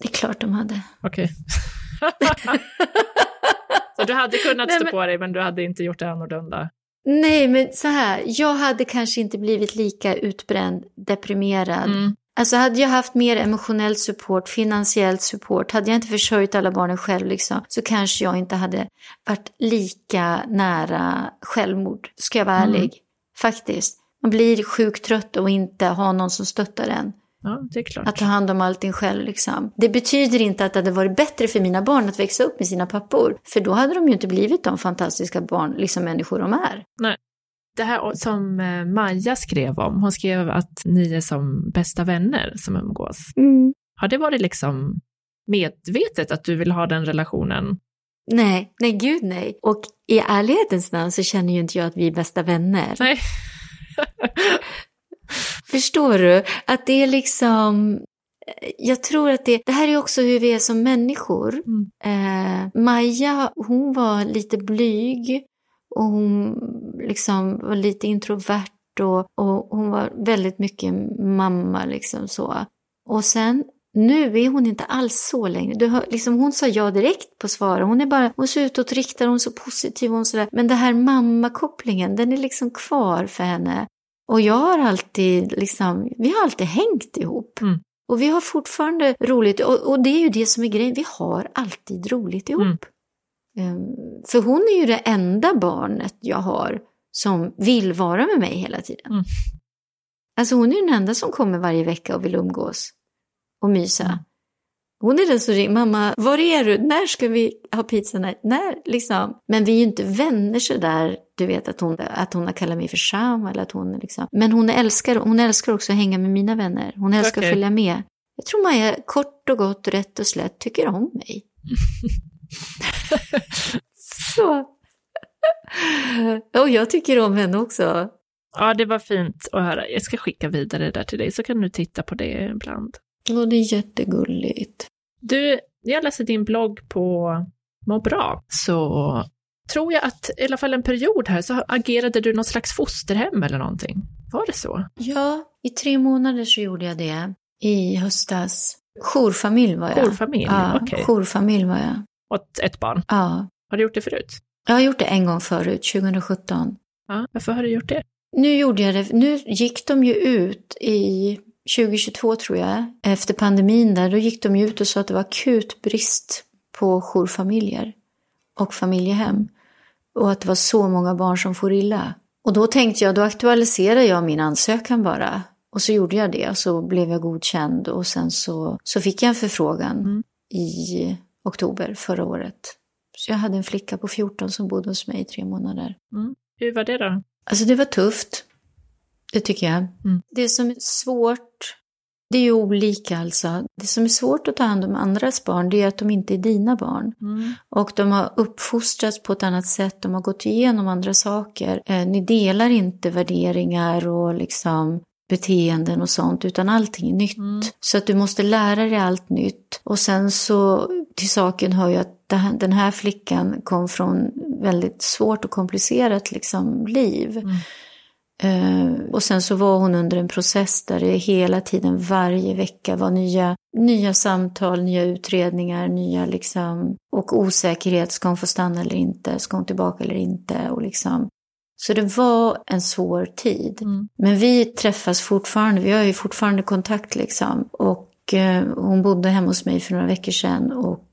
Det är klart de hade.
Okej. så du hade kunnat stå
men-
på dig, men du hade inte gjort det annorlunda?
Nej, men så här, jag hade kanske inte blivit lika utbränd, deprimerad.
Mm.
Alltså hade jag haft mer emotionell support, finansiellt support, hade jag inte försörjt alla barnen själv liksom, så kanske jag inte hade varit lika nära självmord, ska jag vara
Mm.
ärlig. Faktiskt. Man blir sjukt trött och inte ha någon som stöttar en.
Ja, det är klart.
Att ta hand om allting själv liksom. Det betyder inte att det hade varit bättre för mina barn att växa upp med sina pappor. För då hade de ju inte blivit de fantastiska barn, liksom människor de är.
Det här som eh, Maja skrev om, hon skrev att ni är som bästa vänner som umgås. Har det varit liksom medvetet att du vill ha den relationen?
Nej, nej gud nej. Och i ärlighetens namn så känner ju inte jag att vi är bästa vänner.
Nej.
Förstår du? Att det är liksom... Jag tror att det, det här är också hur vi är som människor.
Mm.
Eh, Maja, hon var lite blyg och hon liksom var lite introvert och, och hon var väldigt mycket mamma liksom så. Och sen nu är hon inte alls så längre. Du hör, liksom, hon sa ja direkt på svaret. Hon är bara, hon så utåtriktad, hon är så positiv, hon sådär. Men det här mammakopplingen, den är liksom kvar för henne. Och jag har alltid liksom, vi har alltid hängt ihop.
Mm.
Och vi har fortfarande roligt. Och, och det är ju det som är grejen, vi har alltid roligt ihop.
Mm.
Ehm, för hon är ju det enda barnet jag har som vill vara med mig hela tiden.
Mm.
Alltså hon är den enda som kommer varje vecka och vill umgås och mysa. Hon är den som ringer, mamma, var är du? När ska vi ha pizza? När? när? Liksom. Men vi är ju inte vänner så där, du vet att hon, att hon har kallat mig för Sham eller att hon liksom. Men hon älskar, hon älskar också att hänga med mina vänner. Hon älskar
Okej.
att följa med. Jag tror Maja kort och gott, rätt och slätt tycker om mig. Så. Och jag tycker om henne också.
Ja, det var fint att höra. Jag ska skicka vidare det där till dig så kan du titta på det ibland.
Och det är jättegulligt.
Du, jag läste din blogg på Må bra, så tror jag att i alla fall en period här så agerade du något slags fosterhem eller någonting. Var det så?
Ja, i tre månader så gjorde jag det. I höstas. Jourfamilj var jag.
Jourfamilj,
ja,
okej.
Jourfamilj var jag.
Åt ett barn.
Ja.
Har du gjort det förut?
Jag har gjort det en gång förut, 2017.
Ja, varför har du gjort det?
Nu gjorde jag det, nu gick de ju ut i 2022 tror jag, efter pandemin där, då gick de ut och sa att det var akut brist på jourfamiljer och familjehem. Och att det var så många barn som får illa. Och då tänkte jag, då aktualiserade jag min ansökan bara. Och så gjorde jag det och så blev jag godkänd och sen så, så fick jag en förfrågan
Mm.
i oktober förra året. Så jag hade en flicka på 14 som bodde hos mig i tre månader.
Hur var det då?
Alltså det var tufft. Det tycker jag.
Mm.
Det som är svårt, det är ju olika alltså. Det som är svårt att ta hand om andras barn, det är att de inte är dina barn.
Mm.
Och de har uppfostrats på ett annat sätt, de har gått igenom andra saker. Eh, ni delar inte värderingar och liksom beteenden och sånt, utan allting är nytt.
Mm.
Så att du måste lära dig allt nytt. Och sen så till saken hör ju att den här flickan kom från väldigt svårt och komplicerat liksom, liv.
Mm.
Eh, och sen så var hon under en process där det hela tiden, varje vecka var nya, nya samtal, nya utredningar, nya liksom, och osäkerhet. Ska hon få stanna eller inte? Ska hon tillbaka eller inte? Och liksom. Så det var en svår tid.
Mm.
Men vi träffas fortfarande, vi har ju fortfarande kontakt liksom. Och eh, hon bodde hemma hos mig för några veckor sedan och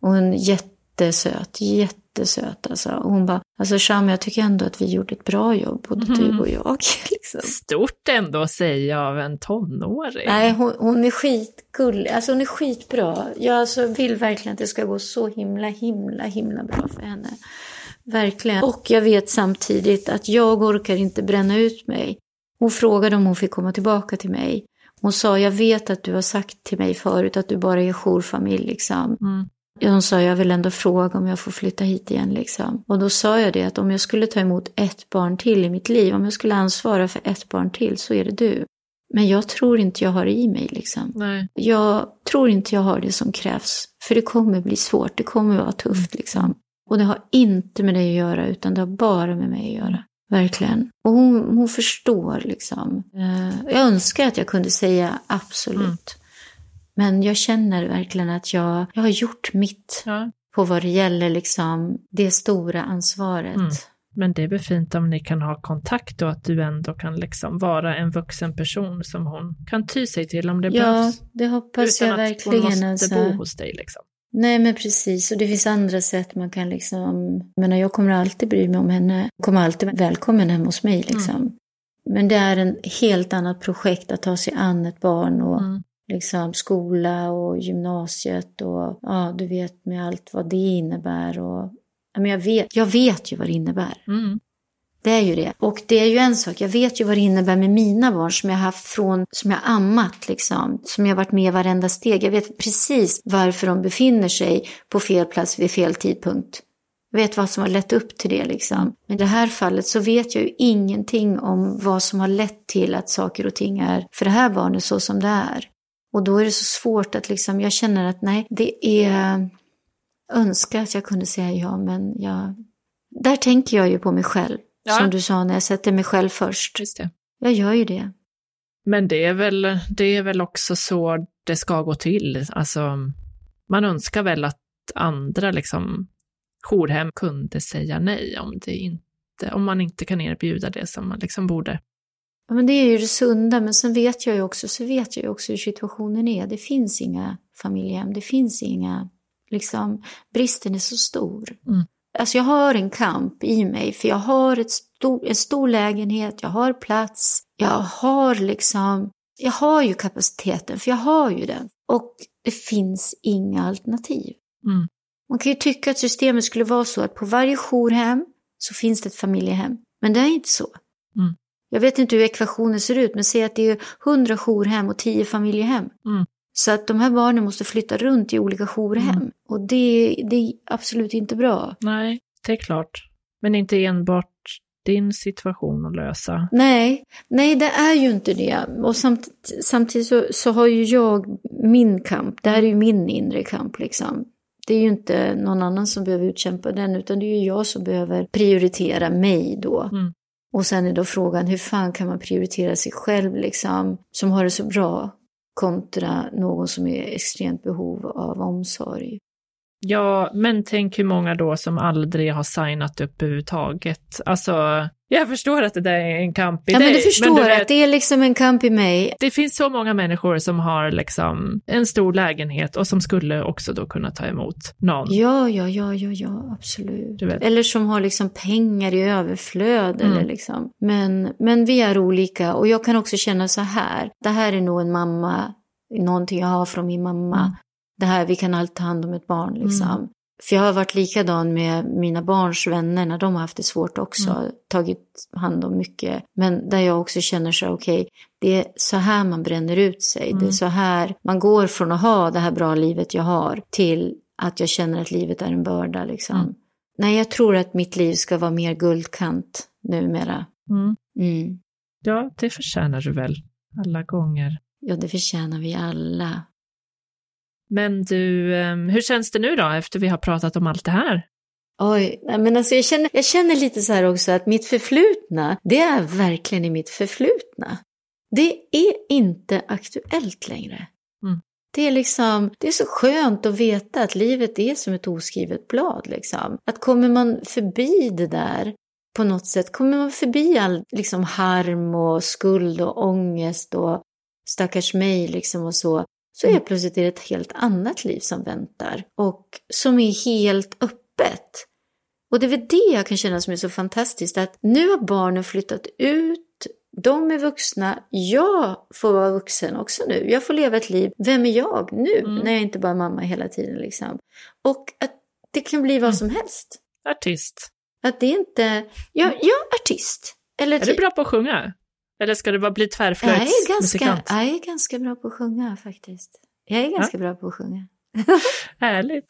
hon är jättesöt, jättesöt alltså. Och hon bara, alltså Sham, jag tycker ändå att vi gjorde ett bra jobb, både
Mhm.
du och jag. Liksom.
Stort ändå att säga av en tonåring.
Nej, hon, hon är skitgullig, alltså hon är skitbra. Jag alltså vill verkligen att det ska gå så himla, himla, himla bra för henne. Verkligen. Och jag vet samtidigt att jag orkar inte bränna ut mig. Hon frågade om hon fick komma tillbaka till mig. Hon sa, jag vet att du har sagt till mig förut att du bara är jourfamilj liksom.
Mm.
Hon sa, jag vill ändå fråga om jag får flytta hit igen liksom. Och då sa jag det att om jag skulle ta emot ett barn till i mitt liv, om jag skulle ansvara för ett barn till så är det du. Men jag tror inte jag har det i mig liksom.
Nej.
Jag tror inte jag har det som krävs. För det kommer bli svårt, det kommer vara tufft liksom. Och det har inte med dig att göra, utan det har bara med mig att göra. Verkligen. Och hon, hon förstår liksom. Eh, jag önskar att jag kunde säga absolut.
Mm.
Men jag känner verkligen att jag, jag har gjort mitt
Ja.
på vad det gäller liksom det stora ansvaret.
Mm. Men det är väl fint om ni kan ha kontakt och att du ändå kan liksom vara en vuxen person som hon kan ty sig till om det
Ja,
behövs.
det hoppas
Utan
jag
att hon
verkligen.
måste
Alltså.
bo hos dig liksom.
Nej men precis, och det finns andra sätt man kan liksom, jag menar jag kommer alltid bry mig om henne, kommer alltid vara välkommen hem hos mig liksom. Men det är en helt annat projekt att ta sig an ett barn och
Mm.
Liksom skola och gymnasiet och ja, du vet med allt vad det innebär och ja, men jag vet, jag vet ju vad det innebär.
Mm.
Det är ju det. Och det är ju en sak, jag vet ju vad det innebär med mina barn som jag haft från, som jag ammat liksom, som jag varit med varenda steg. Jag vet precis varför de befinner sig på fel plats vid fel tidpunkt. Jag vet vad som har lett upp till det liksom. Men i det här fallet så vet jag ju ingenting om vad som har lett till att saker och ting är för det här barnet så som det är. Och då är det så svårt att liksom, jag känner att nej, det är, önskar att jag kunde säga ja, men jag, där tänker jag ju på mig själv.
Ja.
Som du sa, när jag sätter mig själv först. Jag gör ju det.
Men det är, väl, det är väl också så det ska gå till. Alltså, man önskar väl att andra liksom, jourhem kunde säga nej om, det inte, om man inte kan erbjuda det som man liksom borde.
Men det är ju det sunda, men sen vet jag ju också, så vet jag ju också hur situationen är. Det finns inga familjehem, det finns inga, liksom, bristen är så stor.
Mm.
Alltså jag har en kamp i mig, för jag har ett stor, en stor lägenhet, jag har plats, jag har liksom, jag har ju kapaciteten, för jag har ju den. Och det finns inga alternativ.
Mm.
Man kan ju tycka att systemet skulle vara så att på varje jourhem så finns det ett familjehem. Men det är inte så.
Mm.
Jag vet inte hur ekvationen ser ut, men säg att det är 100 jourhem och 10 familjehem.
Mm.
Så att de här barnen måste flytta runt i olika jourhem.
Mm.
Och det, det är absolut inte bra.
Nej, det är klart. Men inte enbart din situation att lösa.
Nej, nej det är ju inte det. Och samt, samtidigt så, så har ju jag min kamp. Det här är ju min inre kamp liksom. Det är ju inte någon annan som behöver utkämpa den, utan det är ju jag som behöver prioritera mig då.
Mm.
Och sen är då frågan, hur fan kan man prioritera sig själv liksom, som har det så bra, kontra någon som är i extremt behov av omsorg.
Ja, men tänk hur många då som aldrig har signat upp överhuvudtaget. Alltså, jag förstår att det där är en kamp i
Ja,
dig.
men du förstår
du vet,
att det är liksom en kamp i mig.
det finns så många människor som har liksom en stor lägenhet och som skulle också då kunna ta emot någon.
Ja, ja, ja, ja, ja, absolut. Eller som har liksom pengar i överflöd.
Mm.
Eller liksom. men, men vi är olika och jag kan också känna så här. Det här är nog en mamma, någonting jag har från min mamma.
Mm.
Det här, vi kan alltid ta hand om ett barn liksom. För jag har varit likadan med mina barns vänner när de har haft det svårt också.
Mm.
Tagit hand om mycket. Men där jag också känner så okej, det är så här man bränner ut sig. Det är
Mm.
så här man går från att ha det här bra livet jag har till att jag känner att livet är en börda liksom.
Mm.
Nej, jag tror att mitt liv ska vara mer guldkant numera.
Mm.
Mm.
Ja, det förtjänar du väl alla gånger.
Ja, det förtjänar vi alla.
Men du, ehm, hur känns det nu då efter vi har pratat om allt det här?
Oj, men alltså jag känner, jag känner lite så här också att mitt förflutna, det är verkligen i mitt förflutna. Det är inte aktuellt längre.
Mm.
Det är liksom, det är så skönt att veta att livet är som ett oskrivet blad liksom. Att kommer man förbi det där på något sätt, kommer man förbi all liksom harm och skuld och ångest och stackars mig liksom och så, så är
Mm.
plötsligt det ett helt annat liv som väntar och som är helt öppet. Och det är väl det jag kan känna som är så fantastiskt, att nu har barnen flyttat ut, de är vuxna, jag får vara vuxen också nu. Jag får leva ett liv, vem är jag nu,
Mm.
när jag inte bara är mamma hela tiden liksom. Och att det kan bli vad
Mm.
som helst.
Artist.
Att det inte, ja, jag är artist. Eller
Är du
typ-
bra på att sjunga? Eller ska du bara bli
jag är, ganska,
tvärflöjtsmusikant?
jag är ganska bra på att sjunga faktiskt. Jag är ganska bra på att sjunga.
Härligt.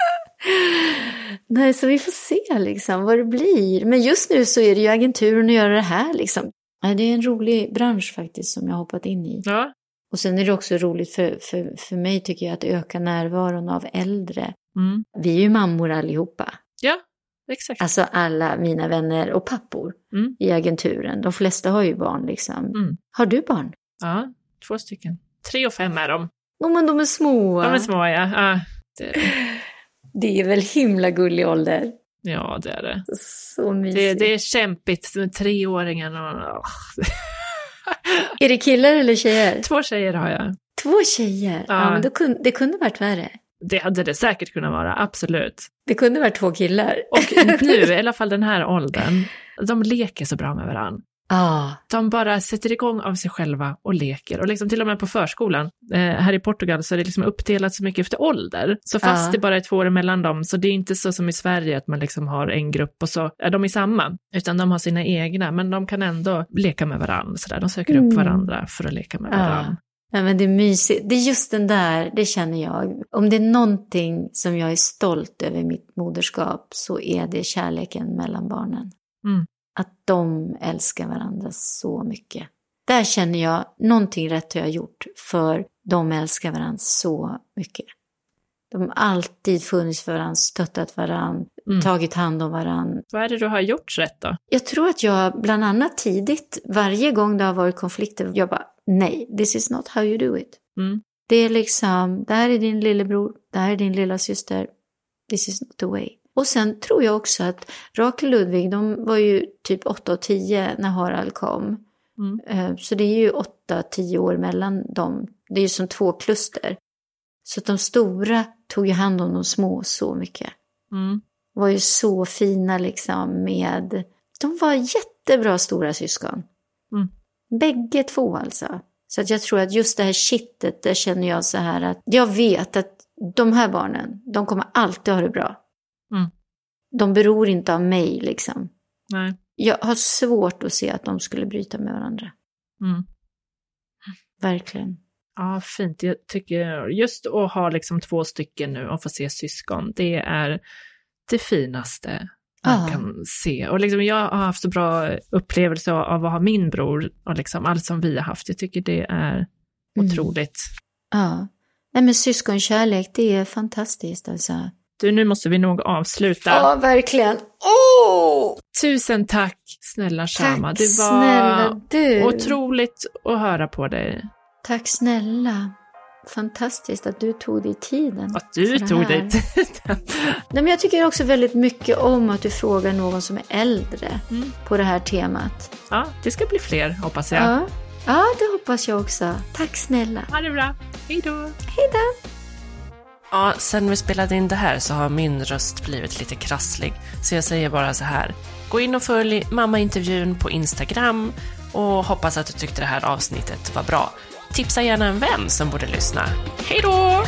Nej, så vi får se liksom vad det blir. Men just nu så är det ju agenturen att göra det här liksom. Ja, Det är en rolig bransch faktiskt som jag har hoppat in i.
Ja.
Och sen är det också roligt för, för, för mig tycker jag att öka närvaron av äldre.
Mm.
Vi är ju mammor allihopa.
Exakt.
Alltså alla mina vänner och pappor
Mm.
i agenturen. De flesta har ju barn liksom.
Mm.
Har du barn?
Ja, två stycken. Tre och fem är de.
Oh, men de är små.
De är små, ja. ja det, är det.
Det är väl himla gullig ålder.
ja, det är det.
Så mysigt.
Det, det är kämpigt med treåringen och... åh.
Är det killar eller tjejer?
Två tjejer har jag.
Två tjejer? Ja,
Ja.
men kunde, det kunde varit värre.
Det hade det säkert kunnat vara, absolut.
Det kunde varit två killar.
Och nu, i alla fall den här åldern, de leker så bra med varandra.
Ja.
De bara sätter igång av sig själva och leker. Och liksom till och med på förskolan, eh, här i Portugal, så är det liksom uppdelat så mycket efter ålder. Så fast
Ja.
det bara är två år mellan dem, så det är inte så som i Sverige att man liksom har en grupp och så är de i samma, utan de har sina egna, men de kan ändå leka med varandra. Så där. De söker upp
Mm.
varandra för att leka med varandra.
Ja, men det är mysigt. Det är just den där, det känner jag. Om det är någonting som jag är stolt över mitt moderskap så är det kärleken mellan barnen.
Mm.
Att de älskar varandra så mycket. Där känner jag någonting rätt har jag gjort, för de älskar varandra så mycket. De har alltid funnits för varandra, stöttat varandra,
Mm.
tagit hand om varandra.
Vad är det du har gjort rätt då?
Jag tror att jag bland annat tidigt, varje gång det har varit konflikter, jag bara nej, this is not how you do it.
Mm.
Det är liksom, det här är din lillebror, det här är din lilla syster, this is not the way. Och sen tror jag också att Rakel och Ludvig, de var ju typ 8 och 10 när Harald kom.
Mm.
Eh, Så det är ju 8-10 år mellan dem. Det är ju som två kluster. Så att de stora tog ju hand om de små så mycket
Mm.
var ju så fina liksom med... De var jättebra stora syskon.
Mm.
Bägge två alltså. Så att jag tror att just det här kittet, där känner jag så här att jag vet att de här barnen, de kommer alltid ha det bra.
Mm.
De beror inte av mig liksom.
Nej.
Jag har svårt att se att de skulle bryta med varandra.
Mm.
Verkligen.
Ja, fint. Jag tycker just att ha liksom två stycken nu och få se syskon, det är det finaste man
Ja.
kan se. Och liksom jag har haft så bra upplevelse av att ha min bror och liksom allt som vi har haft. Jag tycker det är
Mm.
otroligt.
Ja. Nej men syskonkärlek, det är fantastiskt alltså.
Du, nu måste vi nog avsluta.
Ja, verkligen. Åh!
Tusen tack snälla Shama.
Tack
Det var
snälla du.
otroligt att höra på dig.
Tack snälla. Fantastiskt att du tog dig tiden.
Att du tog dig tiden.
Nej, men jag tycker också väldigt mycket om att du frågar någon som är äldre
Mm.
på det här temat.
Ja, det ska bli fler hoppas jag.
Ja. ja, det hoppas jag också. Tack snälla.
Ha det bra. Hej då.
Hej då.
Ja, sen vi spelade in det här så har min röst blivit lite krasslig. Så jag säger bara så här. Gå in och följ mammaintervjun på Instagram och hoppas att du tyckte det här avsnittet var bra. Tipsa gärna en vän som borde lyssna. Hej då!